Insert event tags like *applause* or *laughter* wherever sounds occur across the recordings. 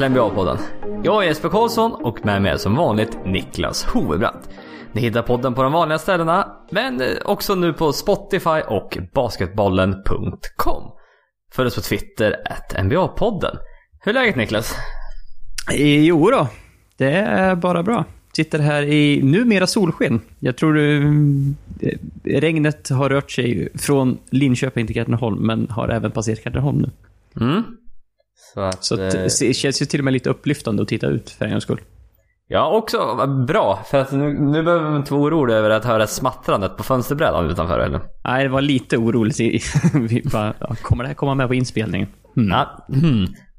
välkomna till NBA-podden. Jag är Jesper Karlsson och med mig är som vanligt Niklas Hovebrant. Ni hittar podden på de vanliga ställena, men också nu på Spotify och basketbollen.com. Följ oss på Twitter, NBA-podden. Hur är läget Niklas? Jo då, det är bara bra. Sitter här i numera solsken. Jag tror eh, regnet har rört sig från Linköping till Katrineholm, men har även passerat Katrineholm nu. Mm. Så, att, Så att, eh, det känns ju till och med lite upplyftande att titta ut för en gångs skull. Ja, också bra. För att nu, nu behöver man inte vara orolig över att höra smattrandet på fönsterbrädan utanför eller? Nej, det var lite oroligt. *laughs* Vi bara, kommer det här komma med på inspelningen? Mm. Ja.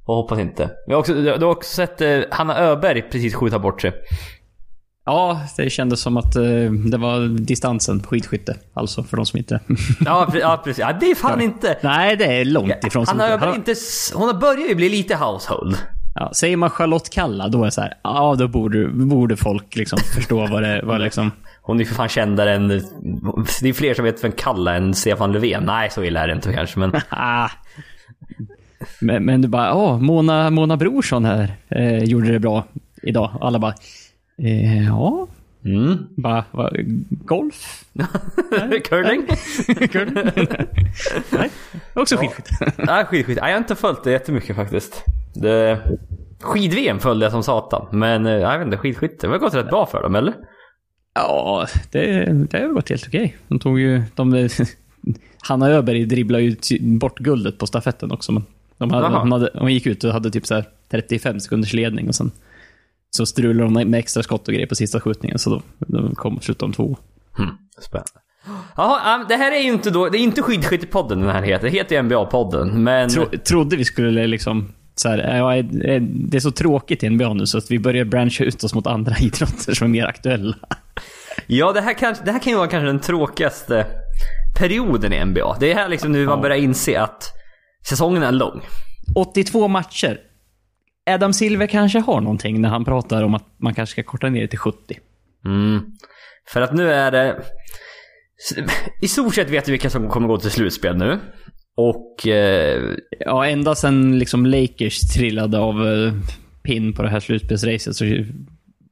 Och hoppas inte. Vi har också, du har också sett eh, Hanna Öberg precis skjuta bort sig. Ja, det kändes som att eh, det var distansen på skidskytte. Alltså, för de som inte... Ja, ja precis. Ja, det är fan inte... Nej, det är långt ifrån. som- Hanna Öberg inte... Hon börjar ju bli lite household. Ja, säger man Charlotte Kalla, då är det så här, ja då borde, borde folk liksom *laughs* förstå vad det vad liksom... Hon är ju för fan kändare än... Det är fler som vet vem Kalla än Stefan Löfven. Nej, så illa är det inte kanske, men... *laughs* Ah. Men, men du bara, åh, Mona, Mona Brorsson här eh, gjorde det bra idag. Alla bara, ja, Mm. bara, va, golf? *laughs* Curling? *laughs* Kul. *laughs* Nej, också skidskytte. Nej, skidskytte. Jag har inte följt det jättemycket faktiskt. Det... Skid-VM följde jag som satan. Men eh, jag vet inte, skidskytte. Det har gått rätt bra för dem, eller? Ja, det, det har gått helt okej. De tog ju, de, Hanna Öberg dribblade ju bort guldet på stafetten också. Men de, hade, hon, hade, hon gick ut och hade typ så här 35 sekunders ledning och sen så strulade de med extra skott och grejer på sista skjutningen. Så då, då kom de två. Hmm. Spännande. Jaha, ja, det här är ju inte då... Det är inte skidskyttepodden den här heter. Det heter ju NBA-podden. Men... Tro, trodde vi skulle liksom så här, ja, det är så tråkigt i NBA nu så att vi börjar branscha ut oss mot andra *laughs* idrotter som är mer aktuella. Ja, det här, kan, det här kan ju vara kanske den tråkigaste perioden i NBA. Det är här liksom nu man börjar inse att säsongen är lång. 82 matcher. Adam Silver kanske har någonting när han pratar om att man kanske ska korta ner det till 70. Mm. För att nu är det... I stort sett vet vi vilka som kommer gå till slutspel nu. Och... Eh, Ja, ända sen liksom Lakers trillade av eh, pin på det här slutspelsracet så,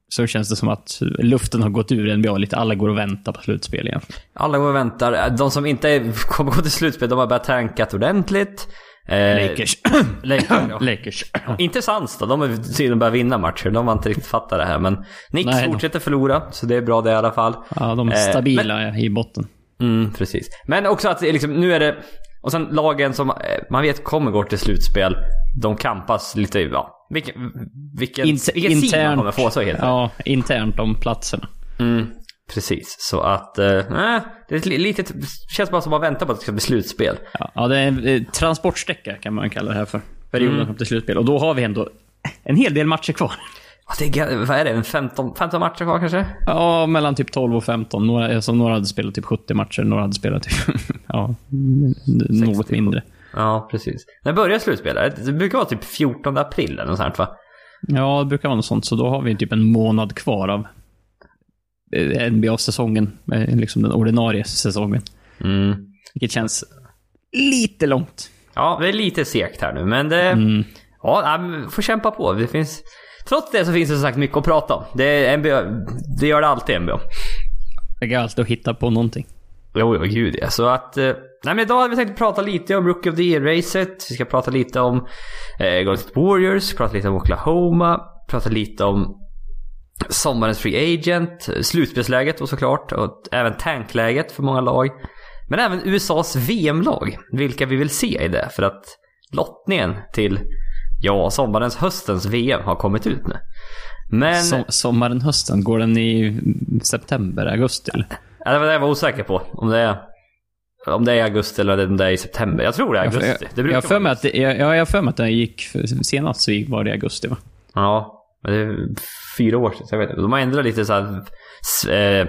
så känns det som att luften har gått ur NBA lite. Alla går och väntar på slutspel igen. alla går och väntar. De som inte kommer gå till slutspel, de har börjat tankat ordentligt. Eh, Lakers. *clears throat* Lakers, ja. Lakers. Inte Suns då, de har tydligen börjat vinna matcher. De har inte riktigt fattat det här. Men Knicks Nej, de- fortsätter förlora, så det är bra det i alla fall. Ja, de är Eh, stabila i botten. Mm, precis. Men också att är liksom, nu är det... Och sen lagen som eh, man vet kommer gå till slutspel, de kampas lite, ja. Vilken, vilken, Inter- vilken seed man kommer få så helt Ja, internt om platserna. mm, Precis, så att... Eh, eh, det är li- lite, känns bara som att man väntar på att det ska bli slutspel. Ja, ja, det är en eh, transportsträcka kan man kalla det här för. Perioden Mm. fram till slutspel. Och då har vi ändå en hel del matcher kvar. Ja, det är, vad är det? En 15, 15 matcher kvar kanske? Ja, mellan typ 12 och 15. Några, alltså, några hade spelat typ 70 matcher, några hade spelat typ... *laughs* ja, n- något mindre. Ja, precis. När börjar slutspelet? Det brukar vara typ 14 april eller något sånt va? Ja, det brukar vara något sånt. Så då har vi typ en månad kvar av eh, NBA-säsongen. eh, Liksom den ordinarie säsongen. Mm. Vilket känns lite långt. Ja, det är lite segt här nu, men det... Mm. Ja, men får kämpa på. Det finns... Trots det så finns det som sagt mycket att prata om. Det, är NBA, det gör det alltid NBA. Det går alltid att hitta på någonting. Jo, jo, gud ja. Så att... eh, Nej men idag hade vi tänkt prata lite om Rookie of the Year-racet. Vi ska prata lite om eh, Golden Warriors, prata lite om Oklahoma, prata lite om sommarens Free Agent, slutspelsläget och såklart och även tankläget för många lag. Men även USAs VM-lag, vilka vi vill se i det. För att lottningen till, ja, sommarens, höstens VM har kommit ut nu. Men... Som, sommaren, hösten. Går den i september, augusti eller? Ja, det var det jag var osäker på. Om det är, om det är i augusti eller om det är i september. Jag tror det är augusti. Det jag, har för mig att jag, för mig att den gick senast så gick- var det i augusti va? Ja, men det är fyra år sedan. Så jag vet inte. De har ändrat lite så här, s- eh,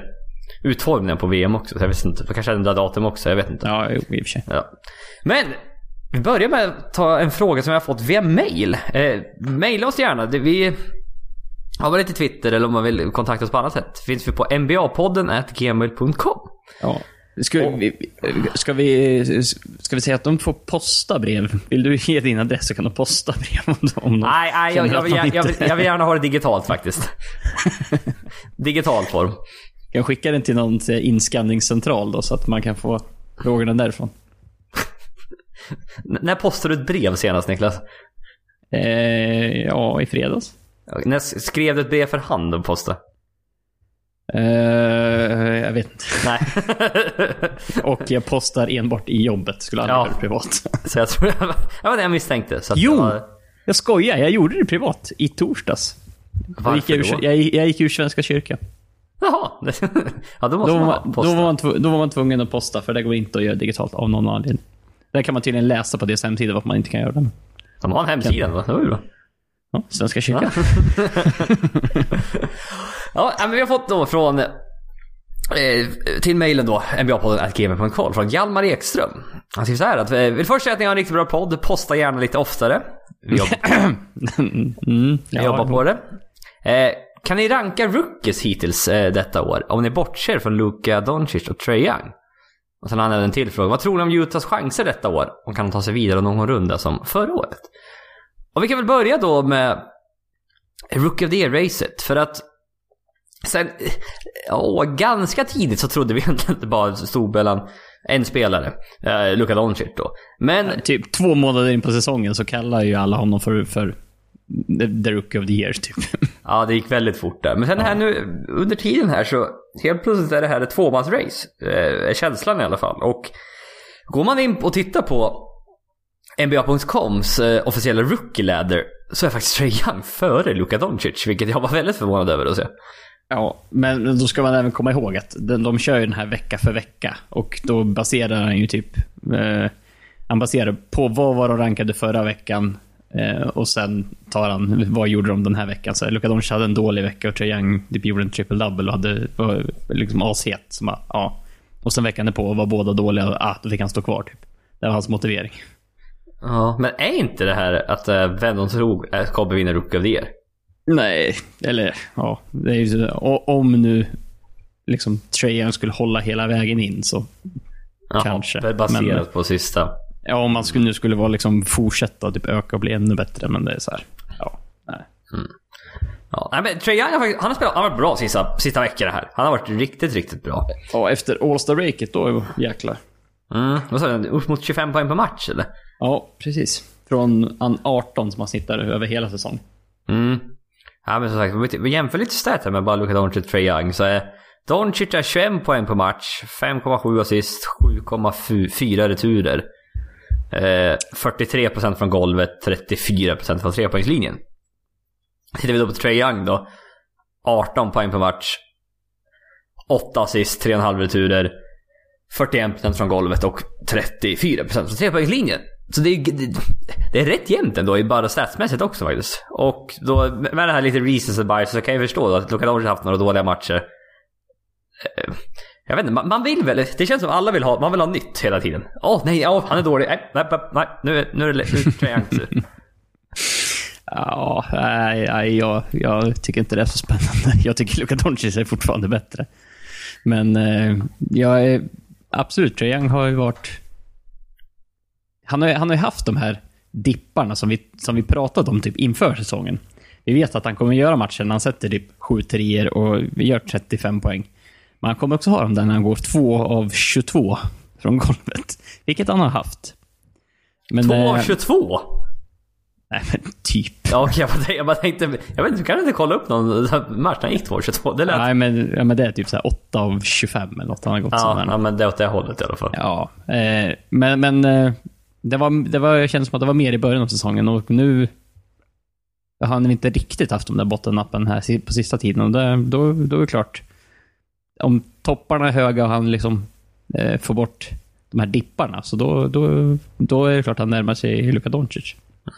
utformningen på VM också. Så jag vet inte. De kanske ändrar datum också. Jag vet inte. Ja, i och för sig. Ja. Men vi börjar med att ta en fråga som jag har fått via mail. Eh, maila oss gärna. Vi har varit i Twitter eller om man vill kontakta oss på annat sätt. Finns vi på nbapodden gmail.com. Ja. Ska vi, ska, vi, ska vi säga att de får posta brev? Vill du ge din adress så kan de posta brev om de, Nej, nej jag, jag, vill, jag, inte- jag, vill, jag vill gärna ha det digitalt faktiskt. *laughs* Digital form. kan skicka den till någon inskanningscentral då så att man kan få frågorna därifrån. N- när postade du ett brev senast Niklas? Eh, ja, i fredags. När skrev du ett brev för hand och postade? Eh, jag vet inte. Nej. *laughs* Och jag postar enbart i jobbet. Skulle aldrig Ja. göra det privat. *laughs* så jag tror jag, *laughs* jag var det jag misstänkte. Så Jo! det var- Jag skojar, jag gjorde det privat i torsdags. Då gick jag, Varför ur, då? jag, jag gick ur Svenska kyrkan. Jaha. ja, då måste Då man då, var man tv- då var man tvungen att posta, för det går inte att göra digitalt av någon anledning. Där kan man tydligen läsa på deras hemsida varför man inte kan göra det. De har en hemsida, va? det var ju bra. Ja, Svenska kyrkan. *laughs* Ja, men vi har fått då från eh, till mejlen då, nbapodden.gmail.com från Hjalmar Ekström. Han skriver så här att eh, vill först säga att ni har en riktigt bra podd, posta gärna lite oftare. Vi jobbar, Mm, *laughs* vi jobbar på det. Eh, kan ni ranka rookies hittills eh, detta år? Om ni bortser från Luka Doncic och Trae Young. Och sen har han även en till fråga. Vad tror ni om Utahs chanser detta år? Och kan de ta sig vidare någon runda som förra året? Och vi kan väl börja då med Rookie of the Year-racet. För att sen, ja, ganska tidigt så trodde vi *laughs* egentligen att det bara stod mellan en spelare, eh, Luka Doncic då. Men Typ två månader in på säsongen så kallar ju alla honom för, för the, Rookie of the Year, typ. *laughs* Ja, det gick väldigt fort där. Men sen här nu under tiden här så helt plötsligt är det här ett tvåmansrace. Eh, känslan i alla fall. Och går man in och tittar på NBA.coms eh, officiella rookie ladder så är faktiskt Trae Young före Luka Doncic. Vilket jag var väldigt förvånad över att se. Ja, men då ska man även komma ihåg att de, de kör ju den här vecka för vecka. Och då baserar han ju typ... Eh, han baserar på vad var de rankade förra veckan. Eh, och sen tar han, vad gjorde de den här veckan? Så Luka Doncic hade en dålig vecka och Trae Young typ gjorde en triple-double och hade, var liksom ashet. Så ja. Och sen veckan på var båda dåliga, ah, då fick han stå kvar typ. Det var hans motivering. Ja, men är inte det här att eh, vem de tror eh, kommer vinna Rookie of the Year? Nej, eller ja. Det är ju så, om nu liksom Young skulle hålla hela vägen in så Jaha, Kanske, Baserat men- på sista. Ja, om man skulle, nu skulle vara liksom fortsätta typ öka och bli ännu bättre, men det är så här. Ja, nej. Ja, nej, men Trae Young har, faktiskt- han har spelat, han har varit bra sista, sista veckorna här. Han har varit riktigt, riktigt bra. Och efter All Star breaket då, jäklar. Mm, vad sa du? Upp mot 25 poäng per match eller? Ja, precis. Från an 18 som man snittar över hela säsongen. Mm. Ja men som sagt, vi- jämför lite stat här med bara Luka Doncic och Trae Young så är Doncic är 21 poäng per match, 5,7 assist, 7,4 returer. Eh, 43% från golvet, 34% från trepoängslinjen. Tittar vi då på Trae Young då. 18 poäng per match. 8 assist, 3,5 returer. 41% från golvet och 34% från trepoängslinjen. Så det är, det, är rätt jämnt ändå, i bara statsmässigt också faktiskt. Och då med det här lite recency bias så kan jag förstå då att Luka Doncic har haft några dåliga matcher. Eh, jag vet inte, man, vill väl, det känns som alla vill ha, man vill ha nytt hela tiden. Åh nej, oh, han är dålig. Nej, nej, nej, nu, är- nu är det nu är. *laughs* Ja, nej, jag, jag tycker inte det är så spännande. *laughs* Jag tycker Luka Doncic är fortfarande bättre. Men eh, jag är, absolut, Trae Young har ju varit... Han har, ju- han har ju haft de här dipparna som vi, som vi pratat om typ inför säsongen. Vi vet att han kommer göra matchen när han sätter typ 7 trier och vi gör 35 poäng. Men han kommer också ha dem där när han går 2 av 22 från golvet. Vilket han har haft. Men, 2 av eh, 22? Nej, men typ. Ja okej, jag, bara jag bara tänkte, jag vet inte, du kan inte kolla upp någon match när han gick 2 av 22? Det lät... Nej, men, ja, men det är typ så här 8 av 25 eller något. Han har gått Ja, sådär. ja, men det är åt det hållet i alla fall. Ja, eh, men, men eh, det, var, det var, jag kände som att det var mer i början av säsongen och nu har han inte riktigt haft de där bottennappen här på sista tiden. Och det, då, då är det klart, om topparna är höga och han liksom eh, får bort de här dipparna, så då, då, då är det klart att han närmar sig Luka Doncic.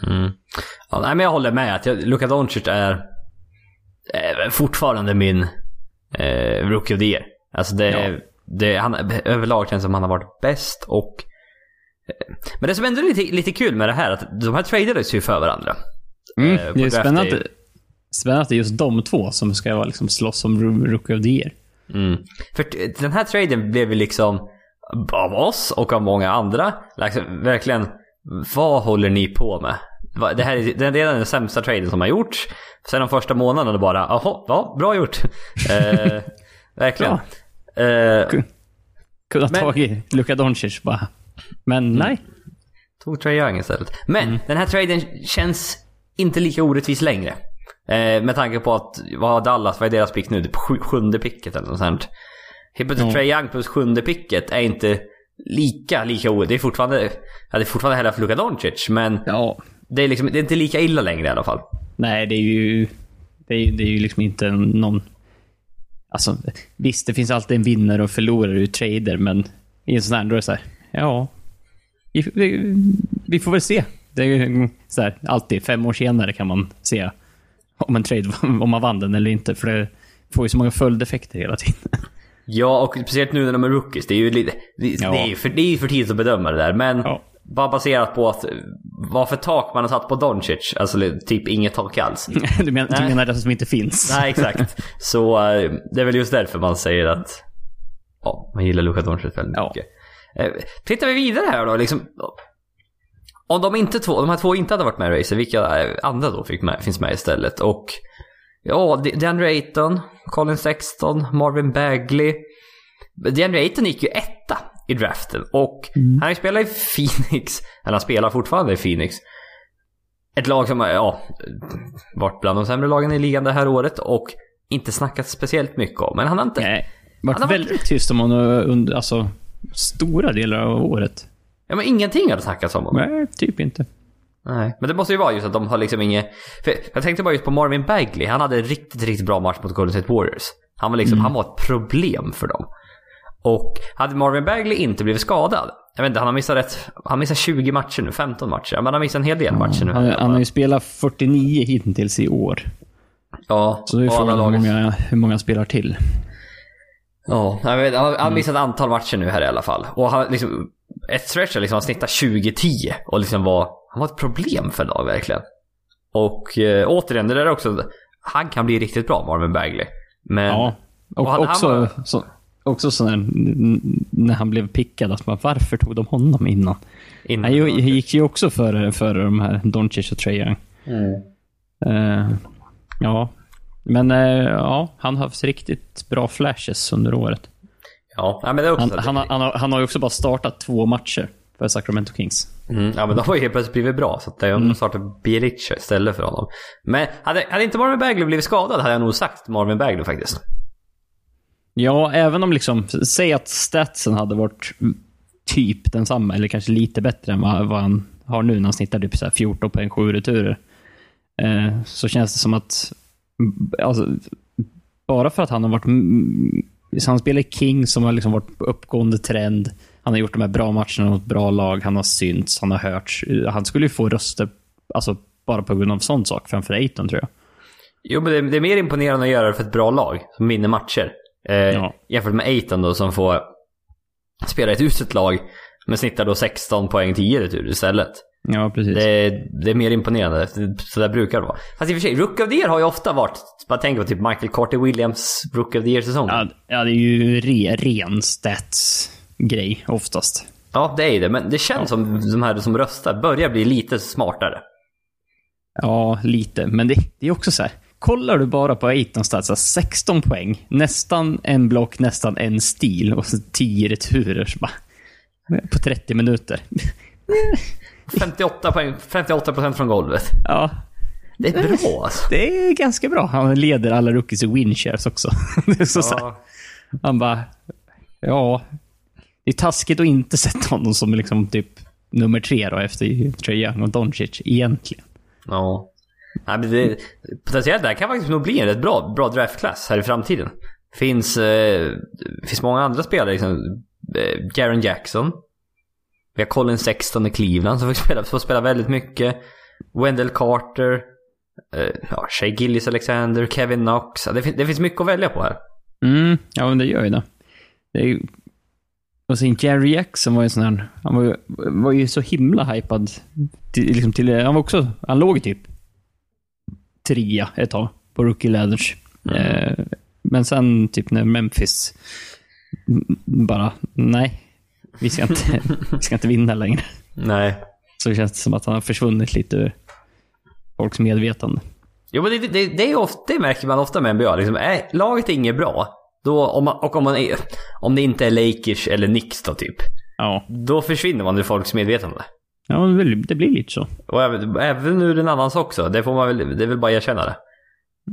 Mm. Ja, nej, men jag håller med. att jag, Luka Doncic är eh, fortfarande min eh, Rookie of the Year. Alltså det, Ja. det, han, överlag känns som han har varit bäst och... Eh, men det som ändå är lite, lite kul med det här att de här tradades ju för varandra. Mm, Eh, det är spännande, spännande att det är just de två som ska vara liksom slåss om Ro- Rookie of the Year. Mm. För den här traden blev ju liksom av oss och av många andra. Liksom, verkligen, vad håller ni på med? Det här är, det är redan den sämsta traden som har gjorts. Sen de första månaderna bara, jaha, ja, bra gjort. *laughs* Eh, verkligen. Eh, Kunde ha Men- tagit Luka Doncic bara. Men nej. tog Trae Young istället. Men den här traden känns inte lika orättvis längre. Eh, med tanke på att, vad har Dallas, vad är deras pick nu? Typ sju, sjunde picket eller något sånt. Helt plötsligt Ja. Trae Young plus sjunde picket är inte lika, lika orättvist. Det är fortfarande, jag hade fortfarande hellre haft Luka Doncic, men Ja. det är, liksom, det är inte lika illa längre i alla fall. Nej, det är ju... Det är, det är ju liksom inte någon... Alltså, visst, det finns alltid en vinnare och förlorare ur trader, men i en sån här, då är det så här, ja... Vi, får väl se. Det är så här, alltid fem år senare kan man se om en trade, *laughs* om man vann den eller inte, för det får ju så många följdeffekter hela tiden. Ja, och speciellt nu när de är rookies. Det är ju lite, det, Ja. det är för, det är ju för tidigt att bedöma det där. Men Ja. bara baserat på att vad för tak man har satt på Doncic. Alltså typ inget tak alls. *laughs* Du, men, du menar det som inte finns? Nej, exakt. *laughs* Så eh, det är väl just därför man säger att ja, man gillar Luka Doncic väldigt mycket. Tittar vi vidare här då, liksom. Om de, inte två, de här två inte hade varit med i racet, vilka eh, andra då fick med, finns med istället? Och ja, De- DeAndre Ayton, Colin Sexton, Marvin Bagley. DeAndre Ayton gick ju etta i draften och han har ju spelat i Phoenix, eller han spelar fortfarande i Phoenix. Ett lag som har, ja, varit bland de sämre lagen i ligan det här året och inte snackat speciellt mycket om. Men han har inte... Nej. Varit Han har varit- väldigt tyst om honom under alltså, stora delar av året. Ja, men ingenting har det snackats om honom. Nej, typ inte. Nej. Men det måste ju vara just att de har liksom inget... Jag tänkte bara just på Marvin Bagley. Han hade en riktigt, riktigt bra match mot Golden State Warriors. Han var liksom, han var ett problem för dem. Och hade Marvin Bagley inte blivit skadad. Jag vet inte, han har missat rätt... Han missat 20 matcher nu, 15 matcher. Men han har missat en hel del matcher nu. Han, han har ju spelat 49 hittills i år. Ja, Så det är frågan hur många, hur många spelar till. Ja, han han har missat ett antal matcher nu här i alla fall. Och han liksom... Ett stretch liksom, han snittade 20-10 och liksom var... Han var ett problem för lag verkligen. Och äh, återigen, det där är också... Han kan bli riktigt bra, Marvin Bagley. Men... Ja. Och, Och han- han också, var- så, också sån här, n- när han blev pickad, att man, varför tog de honom innan? innan- Han ju- gick ju också före för de här Doncic och Trae Young. Mm. Eh, ja. Men eh, ja, han har haft riktigt bra flashes under året. Ja, men det är också... Han, han, har, han, har, han har ju också bara startat två matcher för Sacramento Kings. Mm, ja, men de har ju helt plötsligt blivit bra. Så att de mm. startar Bielic istället för honom. Men hade, hade inte Marvin Bagley blivit skadad hade jag nog sagt Marvin Bagley faktiskt. Ja, även om liksom, säg att statsen hade varit typ densamma, eller kanske lite bättre än vad, vad han har nu när han snittar typ så här 14 poäng, 7 returer. Eh, så känns det som att, alltså, bara för att han har varit, han spelar King som har liksom varit på uppgående trend. Han har gjort de här bra matcherna mot bra lag, han har synts, han har hörts. Han skulle ju få röster, alltså bara på grund av sån sak, framför Aiton tror jag. Jo, men det, det är mer imponerande att göra det för ett bra lag som vinner matcher. Eh, Ja. Jämfört med Aiton då som får spela ett uselt lag men snittar då 16 poäng 10 retur istället. Ja, precis. Det är, det är mer imponerande. Så där brukar det vara. Fast i och för sig, Rook of the Year har ju ofta varit... Bara tänk på typ Michael Carter Williams Rook of the Year-säsong. Ja. Ja, ja, det är ju re, ren stats-grej oftast. det är det. Men det känns som de här som röstar börjar bli lite smartare. Ja, lite. Men det, det är också så här. Kollar du bara på Aitons stats, alltså 16 poäng, nästan en block, nästan en stil och så 10 returer. Så bara, på 30 minuter. *laughs* 58 poäng, 58% från golvet. Ja, Det är bra alltså. det är ganska bra. Han leder alla rookies i winshares också. *laughs* Så. Ja. Han bara, ja. Det är taskigt att inte sätta honom som liksom typ nummer tre då efter Trae Young och Doncic egentligen. Ja. Nej, men det, potentiellt det här kan faktiskt nog bli en rätt bra, bra draftklass här i framtiden. Finns, eh, finns många andra spelare, liksom, eh, Jaren Jackson. Vi har Colin Sexton i Cleveland som får spela, får spela väldigt mycket. Wendell Carter. Eh, ja, Shea Gillis Alexander, Kevin Knox. Det, fin- det finns mycket att välja på här. Mm, ja men det gör ju det. det är ju... Och sen Jerry Jackson var ju sån här, han var ju, var ju så himla hypad. Till, liksom till, han var också, han låg typ trea ett tag på Rookie Ladders. Eh, men sen typ när Memphis mm, bara, nej. Vi ska inte, vi ska inte vinna längre. Nej. Så känns det som att han har försvunnit lite ur folks medvetande. Jo men det, det, det, är ofta, det märker man ofta med NBA. Liksom, är laget är inget bra, då, om man, och om, man är, om det inte är Lakers eller Knicks då typ. Ja, Då försvinner man ur folks medvetande. ja det blir- lite så. Och även, även ur en annans också. Det får man väl, det är väl bara att erkänna det.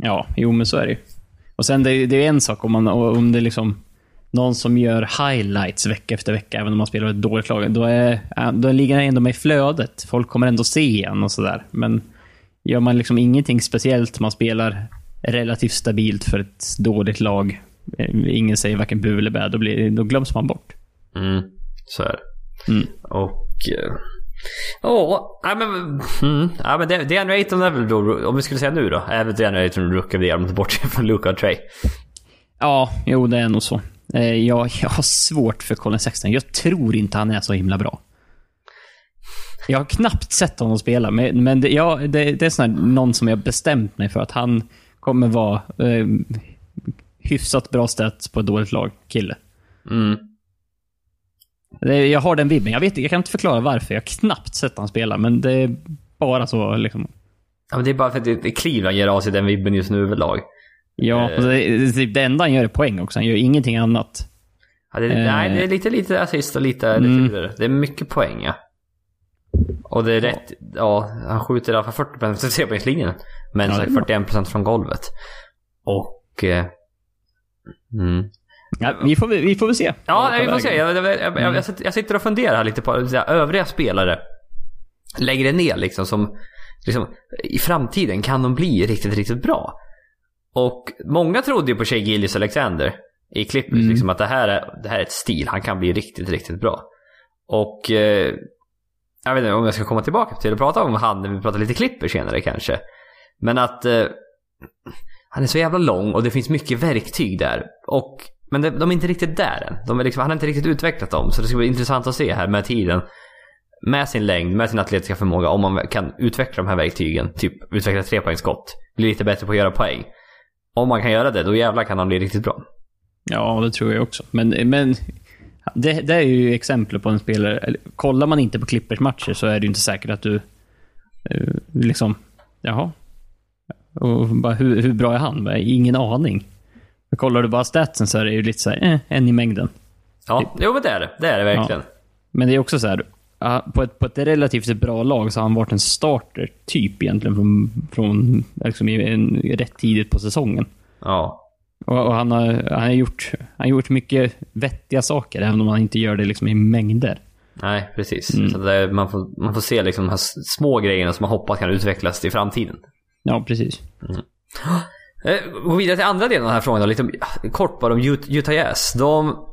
Ja, jo men så är det ju. Och sen det, är- det är en sak om, man, om det liksom någon som gör highlights vecka efter vecka, även om man spelar ett dåligt lag. Då, är, då ligger han ändå med i flödet. Folk kommer ändå se en och sådär. Men gör man liksom ingenting speciellt, man spelar relativt stabilt för ett dåligt lag. eh, Ingen säger varken bu eller bä, då, blir, då glöms man bort. Mm, så är det. Mm. Och... eh, Ja, nej men... Mm, ja, men det, DeAndre Ayton är väl då, om vi skulle säga nu då, är väl DeAndre Ayton Rook of the Year om bort *laughs* från Luka och Trey. Ja, jo det är nog så. Eh, Jag, jag har svårt för Colin Sexton. Jag tror inte han är så himla bra. Jag har knappt sett honom spela, men, men det, ja, det, det är sån någon som jag bestämt mig för att han kommer vara eh, hyfsat bra stats på ett dåligt lag, kille. Mm. Det, jag har den vibben. Jag, vet, jag kan inte förklara varför. Jag har knappt sett honom spela, men det är bara så liksom. Ja, men det är bara för att det, det Cleveland ger av sig den vibben just nu överlag. Ja, Eh. det, det, det enda han gör är poäng också. Han gör ingenting annat. Ja, det, Eh. Nej, det är lite, lite assist och lite, lite Mm. vidare. Det är mycket poäng ja. Och det är rätt, ja, han skjuter i alla fall 40% från trepoängslinjen. Men Ja, så det är bra. 41% från golvet. Och... Eh, mm. Ja, vi, får, vi får väl se. Ja, vi får se. vägen. Jag, jag, jag, jag, jag, sitter- och funderar här lite på här, övriga spelare. Längre ner liksom som liksom, i framtiden kan de bli riktigt, riktigt bra. Och många trodde ju på Shea Gillis Alexander i Clippers, Mm. liksom att det här, är, det här är ett stil, han kan bli riktigt, riktigt bra. Och eh, jag vet inte om jag ska komma tillbaka till att prata om han när vi pratar lite Clippers senare kanske. Men att eh, han är så jävla lång och det finns mycket verktyg där. Och, men de, de är inte riktigt där än. De är liksom, han har inte riktigt utvecklat dem. Så det ska bli intressant att se här med tiden. Med sin längd, med sin atletiska förmåga. Om man kan utveckla de här verktygen. Typ utveckla trepoängsskott. Bli lite bättre på att göra poäng. Om man kan göra det, då jävlar kan han bli riktigt bra. Ja, det tror jag också. Men, men det, det är ju exempel på en spelare. Kollar man inte på Clippers matcher så är det ju inte säkert att du eh, liksom, jaha. Och bara, hur, hur bra är han? Bara, Ingen aning. Men kollar du bara statsen så är det ju lite så här, eh, en i mängden. Ja, jo men det är det. Det är det verkligen. Men det är också så här, ja, på ett, på ett relativt bra lag så har han varit en starter, typ egentligen, från, från liksom, i en, rätt tidigt på säsongen. Ja. Och, och han, har, han, har gjort, han har gjort mycket vettiga saker, även om han inte gör det liksom i mängder. Nej, precis. Mm. Så det är, man, får, man får se liksom de här små grejerna som man hoppas kan utvecklas i framtiden. Ja, precis. Eh, Gå vidare till andra delen av den här frågan då, lite kort bara om Ut- Utah Jazz. De,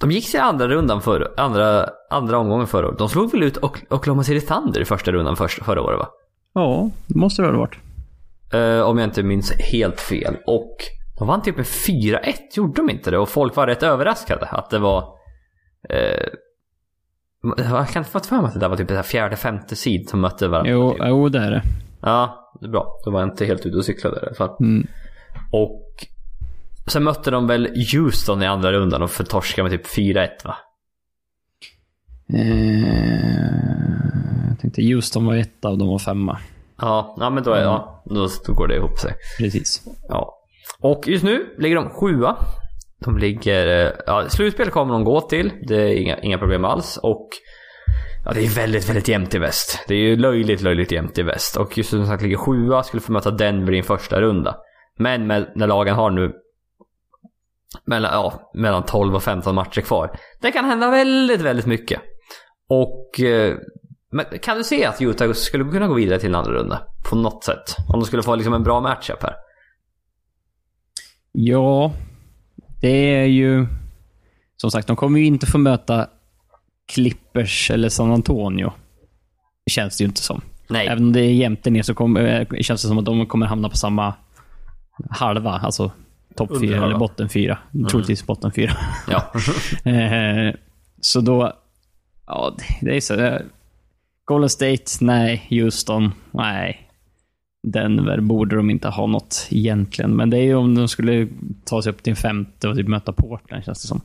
de gick till andra rundan för, andra, andra omgången förra året. De slog väl ut Ok- Oklahoma City Thunder i första rundan förra året va? Ja, det måste det ha varit. Eh, om jag inte minns helt fel. Och de vann typ med 4-1, gjorde de inte det? Och folk var rätt överraskade att det var... Eh, jag kan inte få för mig att det där var typ här fjärde, femte sid som mötte varandra. Jo, typ. jo det är det. Ja, det är bra. Då var jag inte helt ute och cyklade i alla fall. Mm. Och sen mötte de väl Houston i andra rundan och förtorskade med typ 4-1 va? Eh, jag tänkte Houston var ett av dem och femma. Ja, ja men då, är, ja, då, då går det ihop sig. Precis. Ja. Och just nu ligger de sjua. De ligger... eh, Ja, slutspel kommer de gå till. Det är inga, inga problem alls. Och ja, det är väldigt, väldigt jämnt i väst. Det är ju löjligt, löjligt jämnt i väst. Och just som sagt ligger sjua. Skulle få möta Denver i en första runda. Men med, när lagen har nu mellan, ja, mellan 12 och 15 matcher kvar. Det kan hända väldigt, väldigt mycket. Och... eh, kan du se att Utah skulle kunna gå vidare till en andra runda? På något sätt? Om de skulle få liksom en bra matchup här. Ja, det är ju... Som sagt, de kommer ju inte få möta Clippers eller San Antonio. Det känns det ju inte som. Nej. Även om det är jämnt där ner så kommer, eh, känns det som att de kommer hamna på samma halva. Alltså topp fyra eller botten fyra. Troligtvis botten fyra. Ja. *laughs* Eh, så då... Ja, det- är så. Golden State, nej. Houston, nej. Denver borde de inte ha något egentligen. Men det är ju om de skulle ta sig upp till en femte och typ möta Portland, känns det som.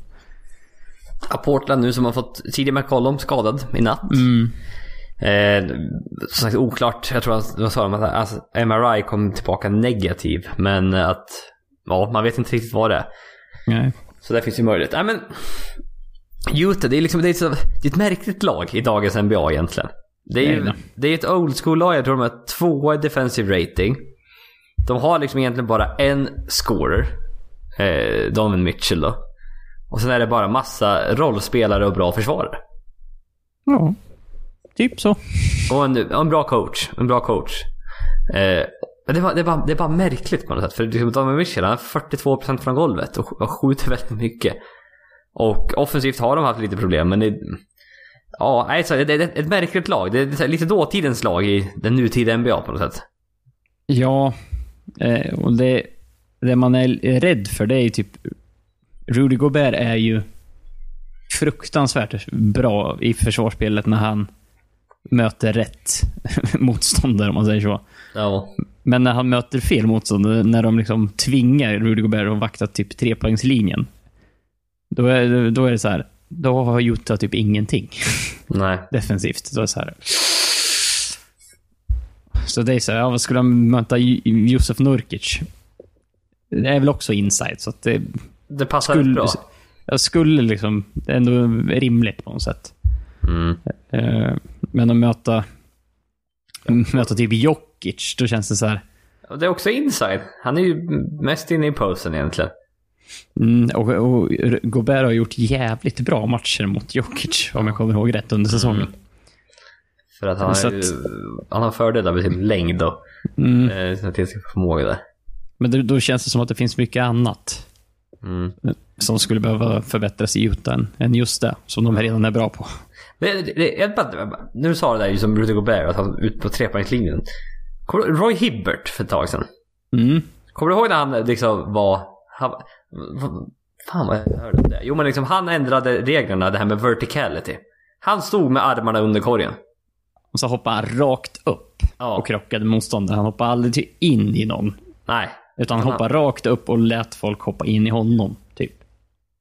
Ja, Portland nu som har fått CJ McCollum skadad i natt. Mm. Eh, som sagt oklart. Jag tror att de sa att alltså, MRI kom tillbaka negativ. Men att ja, man vet inte riktigt vad det är. Nej. Så där finns ju möjlighet. Nej men Utah, det är liksom det är ett, det är ett märkligt lag i dagens NBA egentligen. Det är ju Nej, det är ett old school-lag. Jag tror de har tvåa i defensive rating. De har liksom egentligen bara en scorer. Eh, Donovan Mitchell då. Och sen är det bara massa rollspelare och bra försvarare. Ja. Typ så. Och en, en bra coach. En bra coach. Eh, det, var, det, är bara, det är bara märkligt på något sätt. För liksom Donovan Mitchell han har 42% från golvet och, och skjuter väldigt mycket. Och offensivt har de haft lite problem men det... Ja, nej, så det är ett, märkligt lag. Det är lite dåtidens lag i den nutida NBA på något sätt. Ja, eh, och det, det man är rädd för det är ju typ... Rudy Gobert är ju fruktansvärt bra i försvarsspelet när han möter rätt *laughs* motståndare, om man säger så. Ja. Men när han möter fel motståndare, när de liksom tvingar Rudy Gobert att vakta typ trepoängslinjen. Då är, då är det så här. Då har Utah typ ingenting *laughs* Nej. defensivt. Då är det så här. Så det är så här, ja, vad skulle han möta Josef Nurkic? Det är väl också inside, så att det Det passar skulle, bra. jag skulle liksom, det är ändå rimligt på något sätt. Mm. Eh, Men att möta, möta typ Jokic, då känns det så här. Det är också inside. Han är ju mest inne i posen egentligen. Mm, och, och Gobert har gjort jävligt bra matcher mot Jokic, om jag kommer ihåg rätt, under säsongen. För att han, ju, han har fördelar med sin längd och Mm. eh, sin atletiska förmåga där. Men då, då känns det som att det finns mycket annat Mm. som skulle behöva förbättras i Utah än, än just det, som de redan är bra på. Det, det, det, jag bara, du sa det där ju som Rudy Gobert, att han ut på trepoängslinjen. Roy Hibbert för ett tag sedan. Mm. Kommer du ihåg när han liksom var... Han, fan vad jag hörde om det. Jo men liksom han ändrade reglerna, det här med verticality. Han stod med armarna under korgen. Och så hoppade han rakt upp Ja. och krockade motståndaren. Han hoppade aldrig in i någon. Nej. Utan han hoppade rakt upp och lät folk hoppa in i honom, typ.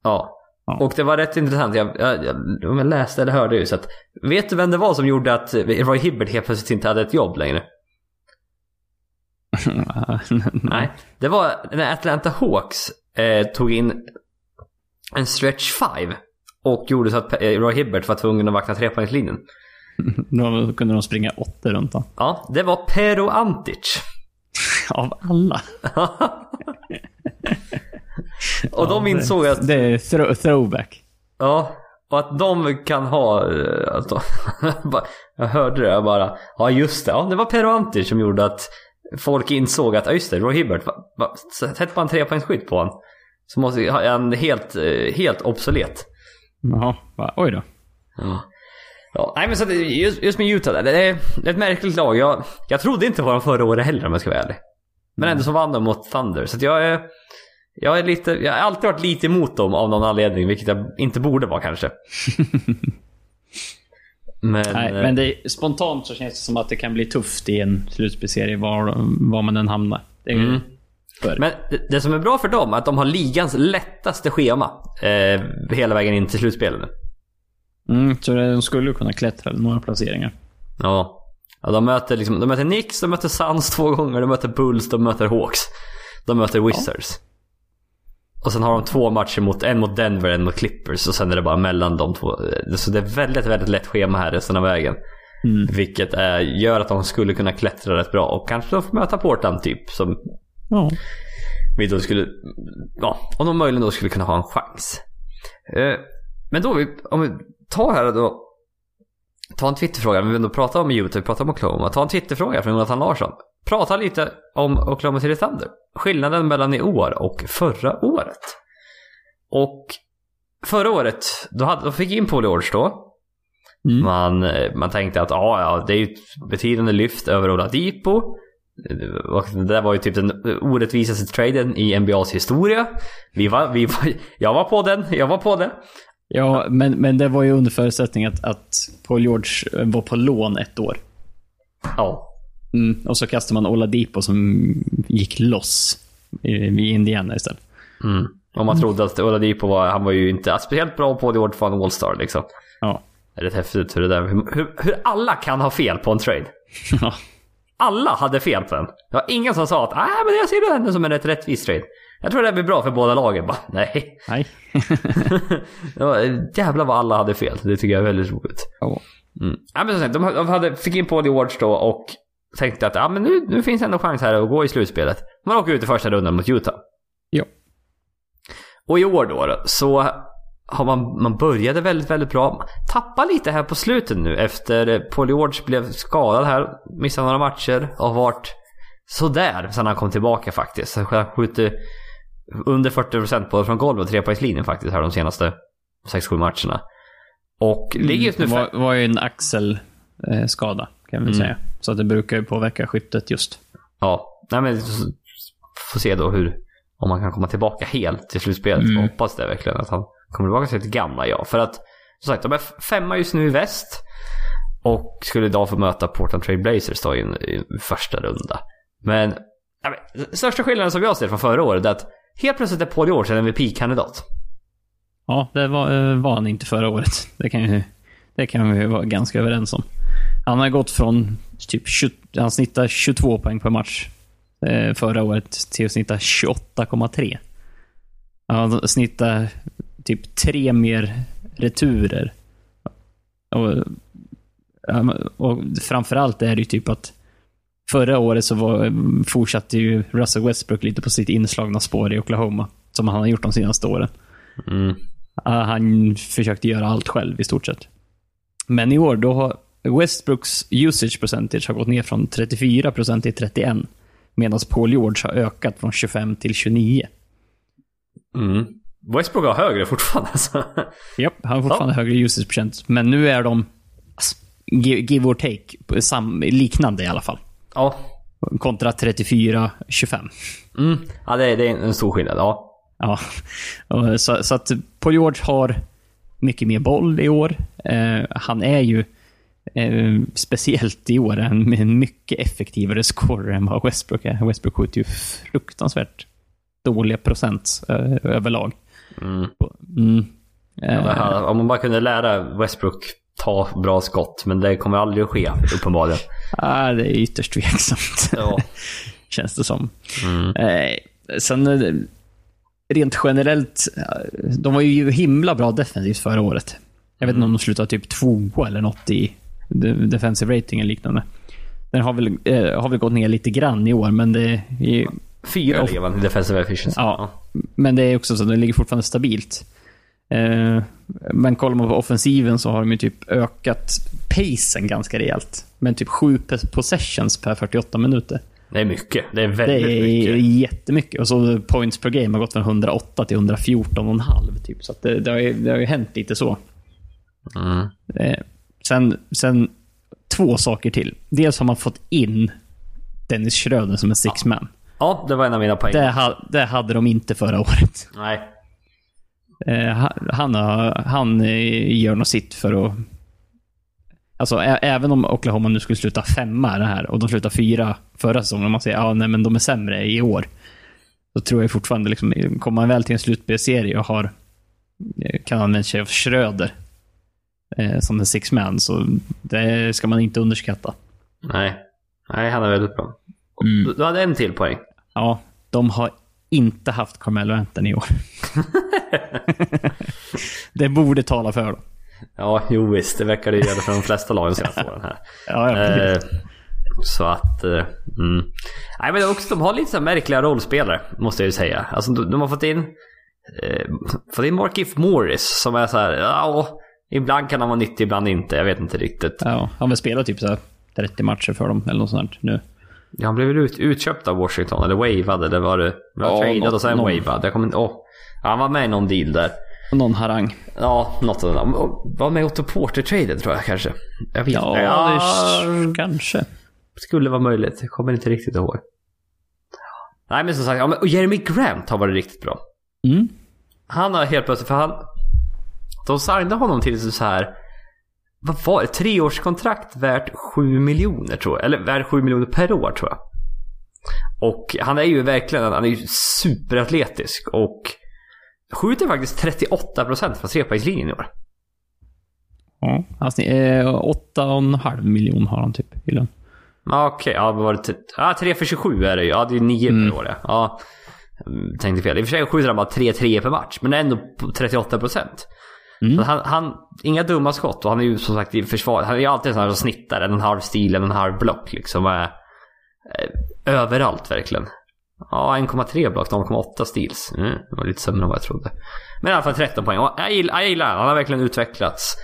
Ja. Ja. Och det var rätt intressant. Jag, jag, jag, jag läste eller hörde ju så att... Vet du vem det var som gjorde att Roy Hibbert helt plötsligt inte hade ett jobb längre? *laughs* Nej. Det var när Atlanta Hawks eh, tog in en stretch 5 och gjorde så att eh, Roy Hibbert var tvungen att vakna trepoängslinjen. *laughs* Då kunde de springa åtta runt honom. Ja, det var Pero Antic. *laughs* Av alla. och de insåg att, Det är throw, throwback. ja, och att de kan ha, eh, att de, jag hörde det jag bara, ja just det, ja det var Pero Antic som gjorde att folk insåg att, ja just det, Roy Hibbert, va, va, sätt bara en trepoängsskytt på honom. Så måste han helt, eh, helt obsolet. Jaha, va? oj då. Ja. Ja, nej men så att det- just, just med Utah där, det är, det är ett märkligt lag. Jag, jag trodde inte på dem förra året heller om jag ska vara ärlig. Men ändå så vann de mot Thunder. Så jag är, jag är lite, jag har alltid varit lite emot dem av någon anledning, vilket jag inte borde vara kanske. *laughs* men, Nej, eh, men det, spontant så känns det som att det kan bli tufft i en slutspelserie var, var man än hamnar. Mm. för. men det, som är bra för dem är att de har ligans lättaste schema eh, hela vägen in till slutspelet. Mm, så de skulle kunna klättra några placeringar. Ja. ja de, möter liksom, de möter Knicks, de möter Suns två gånger, de möter Bulls, de möter Hawks. De möter Wizards. Och sen har de två matcher mot, en mot Denver, en mot Clippers och sen är det bara mellan de två. Så det är väldigt, väldigt lätt schema här resten av vägen. Mm. Vilket är, gör att de skulle kunna klättra rätt bra och kanske då få möta Portland typ som Ja. vi då skulle, ja, om de möjligen då skulle kunna ha en chans. Eh, Men då, vi- om vi tar här då, ta en Twitterfråga, vi vill ändå prata om vi pratar om Oklahoma. Ta en Twitterfråga från Jonathan Larsson. Prata lite om Oklahoma City Thunder. Skillnaden mellan i år och förra året. Och förra året, då, hade, då fick in Paul George då. Mm. Man, eh, man tänkte att ja, ja, det är ju ett betydande lyft över Oladipo. Och det där var ju typ den orättvisaste traden i NBAs historia. Vi var, vi var, jag var på den, jag var på det. Ja, men, men det var ju under förutsättning att, att Paul George var på lån ett år. Ja. Mm, och så kastade man Oladipo som gick loss i, i Indiana istället. Mm. Om man trodde att Oladipo var, han var ju inte speciellt bra på det året för en All-Star liksom. Ja. Det är rätt häftigt hur det där, hur, hur alla kan ha fel på en trade. *laughs* Alla hade fel på den. Det var ingen som sa att nej men jag ser det ändå som en rätt rättvis trade. Jag tror det blir bra för båda lagen. Bara, nej. Nej. *laughs* det var, jävlar vad alla hade fel. Det tycker jag är väldigt roligt. Ja. Mm. Ja, men sagt, de, de hade, fick in på The Awards då och tänkte att ja, men nu, nu finns ändå chans här att gå i slutspelet. Man åker ut i första rundan mot Utah. Ja. Och i år då, då så har man, man började väldigt, väldigt bra. Tappar lite här på slutet nu efter Paul George blev skadad här. Missade några matcher och har varit sådär sen han kom tillbaka faktiskt. Han skjuter under 40% både från golvet och trepoängslinjen faktiskt här de senaste 6-7 matcherna. Och ligger just nu... Mm, det var, var ju en axelskada kan vi Mm. säga. Så att det brukar ju påverka skyttet just. Ja, nej men får se då hur, om man kan komma tillbaka helt till slutspelet. Mm. Hoppas det verkligen att han kommer tillbaka till sitt gamla jag. För att, som sagt, de är femma just nu i väst. Och skulle idag få möta Portland Trail Blazers då i en, i en första runda. Men, ja, men, största skillnaden som jag ser från förra året är att helt plötsligt är Paul George en MVP-kandidat. Ja, det var, eh, var han inte förra året. *laughs* Det kan, ju, det kan vi vara ganska överens om. Han har gått från typ 20, han snittar 22 poäng per match eh, förra året till att snitta 28,3. Han snittar typ tre mer returer. Och, och framförallt är det ju typ att förra året så var, fortsatte ju Russell Westbrook lite på sitt inslagna spår i Oklahoma. Som han har gjort de senaste åren. Mm. Uh, han försökte göra allt själv i stort sett. Men i år, då har Westbrooks usage percentage har gått ner från 34% till 31%. Medan Paul George har ökat från 25 till 29. Mm. Westbrook har högre fortfarande alltså. Japp, han har fortfarande högre usage procent. Men nu är de, give, or take, liknande i alla fall. Ja. Kontra 34-25. Mm. Ja, det är, det är en stor skillnad. Ja. Ja, så, så att Paul George har mycket mer boll i år. Eh, han är ju eh, speciellt i år en, mycket effektivare scorer än vad Westbrook är. Westbrook skjuter ju fruktansvärt dåliga procent eh, överlag. Mm. Mm. Ja, Eh, om man bara kunde lära Westbrook ta bra skott, men det kommer aldrig att ske uppenbarligen. Ah, det är ytterst tveksamt, Ja. *laughs* känns det som. Mm. Eh, sen eh, rent generellt, eh, de var ju himla bra defensivt förra året. Jag vet inte om de slutade typ tvåa eller något i de- defensive rating eller liknande. Den har väl, eh, har väl gått ner lite grann i år, men det är, Fyra Ja. ligger man i defensive efficiency. ja, men det är också så att det ligger fortfarande stabilt. Eh, men kollar man på offensiven så har de ju typ ökat pacen ganska rejält. Men typ 7 possessions per 48 minuter. Det är mycket. Det är Det väldigt är mycket. jättemycket. Och så points per game har gått från 108 till 114,5 typ. Så det, det, har ju, det har ju hänt lite så. Mm. Eh, sen, sen två saker till. Dels har man fått in Dennis Schröder som en six man. Ja, det var en av mina poäng. Det, ha, det hade de inte förra året. Nej. Eh, han, han, har, han eh, gör nog sitt för att... Alltså ä, även om Oklahoma nu skulle sluta femma det här och de slutar fyra förra säsongen, om man säger nej, men de är sämre i år. Så tror jag fortfarande, liksom, kommer man väl till en slutspelsserie och har, eh, kan använda sig av Schröder eh, som en six man, så det ska man inte underskatta. Nej. Nej, han är väldigt bra. Mm. Du, du hade en till poäng. Ja, de har inte haft Carmelo Anthony i år. *laughs* det borde tala för dem. Ja, jo visst. Det verkar det göra för de flesta lagen senaste åren här. *laughs* Ja, ja. Eh, så att... Eh, mm. Nej, men också, de har lite så märkliga rollspelare, måste jag ju säga. Alltså, de, de har fått in... Eh, fått in Markif Morris som är så här... Ja, ibland kan han vara nyttig, ibland inte. Jag vet inte riktigt. Ja, han har väl spelat typ så här 30 matcher för dem eller något sånt nu. Ja, han blev väl ut, utköpt av Washington, eller wavad, eller var det... Var Ja, tradad och sen wavad. Jag kommer inte... Åh. Ja, han var med i någon deal där. Någon harang. Ja, något av det. Var med i Otto Porter-traden tror jag kanske. Jag vet Ja, inte. det kanske. Skulle vara möjligt. Jag kommer inte riktigt ihåg. Nej men som sagt, ja, men, och Jeremy Grant har varit riktigt bra. Mm. Han har helt plötsligt, för han... De signade honom till så här... Vad var det? Treårskontrakt värt 7 miljoner tror jag. Eller värt 7 miljoner per år tror jag. Och han är ju verkligen, han är ju superatletisk och skjuter faktiskt 38% från trepoängslinjen i år. Ja, alltså, eh, 8,5 miljoner har han typ i lön. Ja, Okej, ja, vad var det? t- Ja, 3 för 27 är det ju. Ja, det är 9 Mm. per år ja. ja. Tänkte fel. I och för sig skjuter han bara 3-3 per match, men ändå på 38%. Mm. Han, han, inga dumma skott och han är ju som sagt i försvar. Han är ju alltid en sån här som snittar en halv stil, en halv block liksom. Är, eh, överallt verkligen. Ja, 1,3 block, 0,8 steals. Mm, det var lite sämre än vad jag trodde. Men i alla fall 13 poäng. Och jag gillar, jag gillar han. Har verkligen utvecklats.